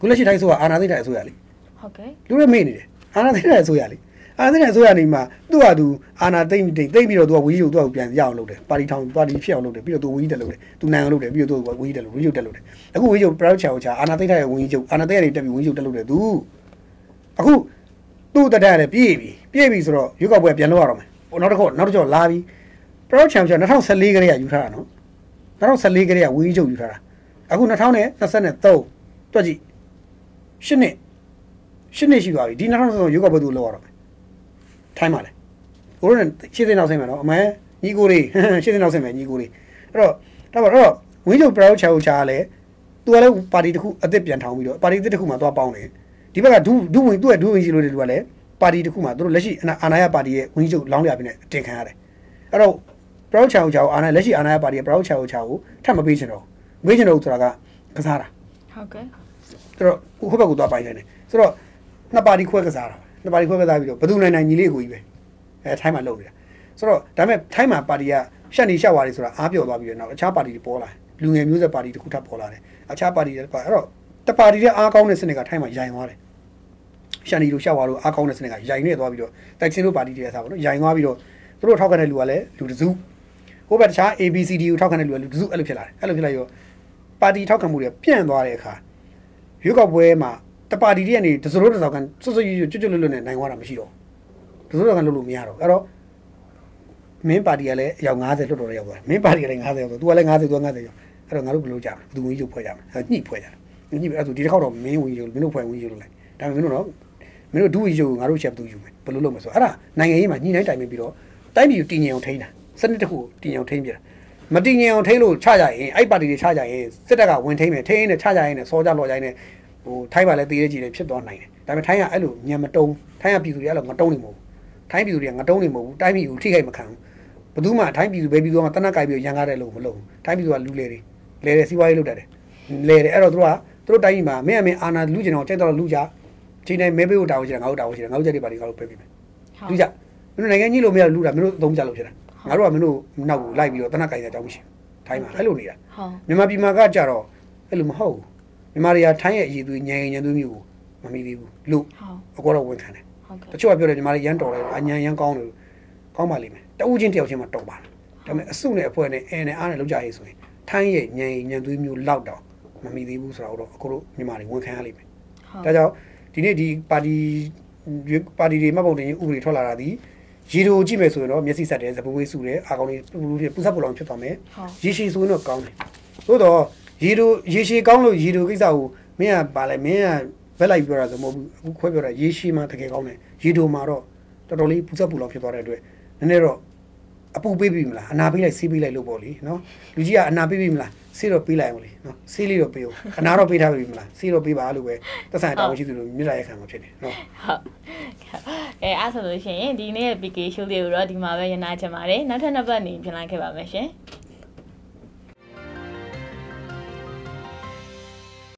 ခုလက်ရှိထိုင်းဆိုတာအာနာသိတဲ့အစိုးရလေဟုတ်ကဲ့လူတွေမေ့နေတယ်အာနာသိတဲ့အစိုးရလေ အာနာသိတဲ့အစိုးရနေမှာသူ့ဟာသူအာနာသိမ့်တိမ့်သိမ့်ပြီးတော့သူကဝီးယူသူကပြန်ရအောင်လုပ်တယ်ပါတီထောင်ပါတီဖြစ်အောင်လုပ်တယ်ပြီးတော့သူဝီးတက်လုပ်တယ်သူနိုင်အောင်လုပ်တယ်ပြီးတော့သူဝီးတက်လုပ်ဝီးယူတက်လုပ်တယ်အခုဝီးယူ proud ချာချာအာနာသိတဲ့ဝီးယူအာနာသိရတက်ပြီးဝီးယူတက်လုပ်တယ်သူအခုသူ့တတက်ရတယ်ပြည့်ပြီပြည့်ပြီဆိုတော့ရွေးကောက်ပွဲပြန်လုပ်ရတော့မယ်နောက်တစ်ခေါက်နောက်တစ်ကြောလာပြီ proud championship 2014ကလေးကယူထားတာနော်2014ကလေးကဝီးချုပ်ယူထားတာအခု2023တွက်ကြည့်ရှစ်နှစ်ရှစ်နှစ်ရှိသွားပြီဒီ2023ရွေးကောက်ပွဲသူလောက်ရတော့မယ် ထိုင်းပါလေကိုရိုနဲ့ရှစ်သိန်းနောက်ဆင်းမယ်နော်အမှန်ညီကိုလေးရှစ်သိန်းနောက်ဆင်းမယ်ညီကိုလေးအဲ့တော့ဒါပါတော့ဝင်းချုပ်ပရောချာချာလည်းသူကလည်းပါတီတစ်ခုအစ်စ်ပြန်ထောင်ပြီးတော့ပါတီအစ်စ်တစ်ခုမှသွားပေါင်းတယ်ဒီဘက်ကဒူးဒူးဝင်သူ့ရဲ့ဒူးဝင်ရှိလို့လေသူကလည်းပါတီတစ်ခုမှာသူတို့လက်ရှိအာဏာရပါတီရဲ့ဝင်းကြီးချုပ်လောင်းလျာပြနဲ့တင်ခံရတယ်အဲ့တော့ပရောချာကိုချာကိုအာဏာလက်ရှိအာဏာရပါတီရဲ့ပရောချာကိုချာကိုထပ်မပေးချင်တော့မပေးချင်တော့ဆိုတာကကစားတာဟုတ်ကဲ့ဆိုတော့ဟိုဘက်ကိုသွားပိုင်နေတယ်ဆိုတော့နှစ်ပါတီခွဲကစားတာ နှစ်ပါတီခွဲကစားပြီးတော့ဘယ်သူနိုင်နိုင်ညီလေးကိုကြီးပဲအဲထိုင်းမှာလုပ်နေတာဆိုတော့ဒါပေမဲ့ထိုင်းမှာပါတီကရှက်နေရှက်သွားတယ်ဆိုတာအားပြော့သွားပြီးတော့နောက်အခြားပါတီတွေပေါ်လာလူငယ်မျိုးဆက်ပါတီတစ်ခုထပ်ပေါ်လာတယ်အခြားပါတီတွေပါအဲ့တော့တပါတီတဲ့အားကောင်းတဲ့စနစ်ကထိုင်းမှာရိုင်သွားတယ်ရှန်နီတို့ရှက်သွားလို့အားကောင်းတဲ့စနစ်ကရိုင်နေသွားပြီးတော့တိုက်ချင်းတို့ပါတီတွေဆာပါတော့ရိုင်သွားပြီးတော့သူတို့ထောက်ခံတဲ့လူကလည်းလူတစုဟိုဘက်တခြား ABCD ကိုထောက်ခံတဲ့လူကလူတစုအဲ့လိုဖြစ်လာတယ်အဲ့လိုဖြစ်လာရောပါတီထောက်ခံမှုတွေပြန့်သွားတဲ့အခါရွေးကောက်ပွဲမှာ တပါတီတည်းကနေတစရိုးတစ်စောက်ကန်စွတ်စွတ်ရွရွကျွတ်ကျွတ်လွတ်လွတ်နဲ့နိုင်သွားတာမရှိတော့တစရိုးတစ်စောက်ကန်လုပ်လို့မရတော့အဲ့တော့မင်းပါတီကလည်းအယောက်90လွတ်တော်ရရောက်သွားတယ်မင်းပါတီကလည်း90ရောက်သွားသူကလည်း90သူက90ရောက်အဲ့တော့ငါတို့ဘယ်လိုကြမလဲဘယ်သူဝင်ကြီးဖွဲ့ကြမလဲညှိဖွဲ့ကြတယ်ညှိအဲ့ဆိုဒီတစ်ခေါက်တော့မင်းဝင်ကြီးမင်းတို့ဖွဲ့ဝင်ကြီးလို့လိုက်ဒါပေမဲ့မင်းတို့တော့မင်းတို့ဒူဝင်ကြီးကိုငါတို့ချက်ဘယ်သူယူမယ်ဘယ်လိုလုပ်မလဲဆိုအဲ့ဒါနိုင်ငံရေးမှာညှိနှိုင်းတိုင်ပင်ပြီးတော့တိုင်းပြည်ကိုတည်ငြိမ်အောင်ထိန်းတာစနစ်တစ်ခုကိုတည်ငြိမ်အောင်ထိန်းပြတာမတည်ငြိမ်အောင်ထိန်းလို့ချကြရင်အဲ့ပါတီတွေချကြရင်စစ်တပ်ကဝင်ထိန်းမယ်ထိန်းနေချကြရင်စောကြလော်ကြရင် ဟိုထိုင်းပါလဲတည်ရကြည့်တယ်ဖြစ်သွားနိုင်တယ်ဒါပေမဲ့ထိုင်းကအဲ့လိုညံမတုံးထိုင်းကပြည်သူတွေအဲ့လိုငတုံးနေမဟုတ်ဘူးထိုင်းပြည်သူတွေကငတုံးနေမဟုတ်ဘူးတိုင်းပြည်ကိုထိခိုက်မခံဘူးဘယ်သူမှထိုင်းပြည်သူပဲပြည်သူကတနက်ကြိုက်ပြီးရန်ကားတယ်လို့မလုပ်ဘူးထိုင်းပြည်သူကလူလေတွေလေတယ်စီးပွားရေးလုပ်တတ်တယ်လေတယ်အဲ့တော့သူတို့ကသူတို့တိုင်းပြည်မှာမင်းအမင်းအာနာလူကျင်အောင်ကြိုက်တော့လူကြချိန်တိုင်းမဲပေးဖို့တာဝန်ရှိတယ်ငါတို့တာဝန်ရှိတယ်ငါတို့ချက်တွေပါလေငါတို့ပေးပေးမယ်လူကြမင်းတို့နိုင်ငံကြီးလို့မရလူတာမင်းတို့အသုံးကြလို့ဖြစ်တာငါတို့ကမင်းတို့နောက်ကိုလိုက်ပြီးတော့တနက်ကြိုက်တဲ့အကြောင်းမရှိဘူးထိုင်းမှာအဲ့လိုနေတာဟုတ်မြန်မာပြည်မှာကကြတော့အဲ့လိုမဟုတ်ဘူး မြန်မာတွေကထိုင်းရဲ့အရေးသွေးညံညံသွေးမျိုးကိုမမီသေးဘူးလို့ဟုတ်အကောတော့ဝန်ခံတယ်ဟုတ်ကဲ့တချို့ကပြောတယ်မြန်မာတွေရမ်းတော်တယ်အညံရမ်းကောင်းတယ်ကောင်းပါလိမ့်မယ်တဦးချင်းတယောက်ချင်းမှတော်ပါတယ်ဒါပေမဲ့အစုနဲ့အဖွဲ့နဲ့အဲနဲ့အားနဲ့လောက်ကြရေးဆိုရင်ထိုင်းရဲ့ညံညံသွေးမျိုးလောက်တော့မမီသေးဘူးဆိုတော့အကောတို့မြန်မာတွေဝန်ခံရလိမ့်မယ်ဒါကြောင့်ဒီနေ့ဒီပါတီပါတီတွေမှတ်ပုံတင်ဥပဒေထွက်လာတာဒီရေတိုကြည့်မယ်ဆိုရင်တော့မျက်စိဆက်တယ်ဇပူဝေးစုတယ်အာကောင်လေးပူပူလေးပူဆက်ပူလောင်ဖြစ်သွားမယ်ဟုတ်ရေရှည်ဆိုရင်တော့ကောင်းတယ်သို့တော့ ရေတိုရေရှည်ကောင်းလို့ရေတိုကိစ္စကိုမင်းကပါလဲမင်းကဘက်လိုက်ပြောတာဆိုမဟုတ်ဘူးအခုခွဲပြောတာရေရှည်မှတကယ်ကောင်းတယ်ရေတိုမှာတော့တော်တော်လေးပူဆက်ပူလောင်ဖြစ်သွားတဲ့အတွက်နည်းနည်းတော့အပူပေးပြီမလားအနာပေးလိုက်ဆေးပေးလိုက်လို့ပေါ့လေနော်လူကြီးကအနာပေးပြီမလားဆေးတော့ပေးလိုက်အောင်လေနော်ဆေးလေးတော့ပေးအောင်အနာတော့ပေးထားပြီမလားဆေးတော့ပေးပါလို့ပဲသက်ဆိုင်တာဝန်ရှိသူတို့မြစ်လာရခံမှာဖြစ်တယ်နော်ဟုတ်အဲအဲ့ဆိုလို့ရှိရင်ဒီနေ့ရဲ့ PK show လေးကိုတော့ဒီမှာပဲရနာချင်ပါတယ်နောက်ထပ်နှစ်ပတ်နေပြန်လာခဲ့ပါမယ်ရှင်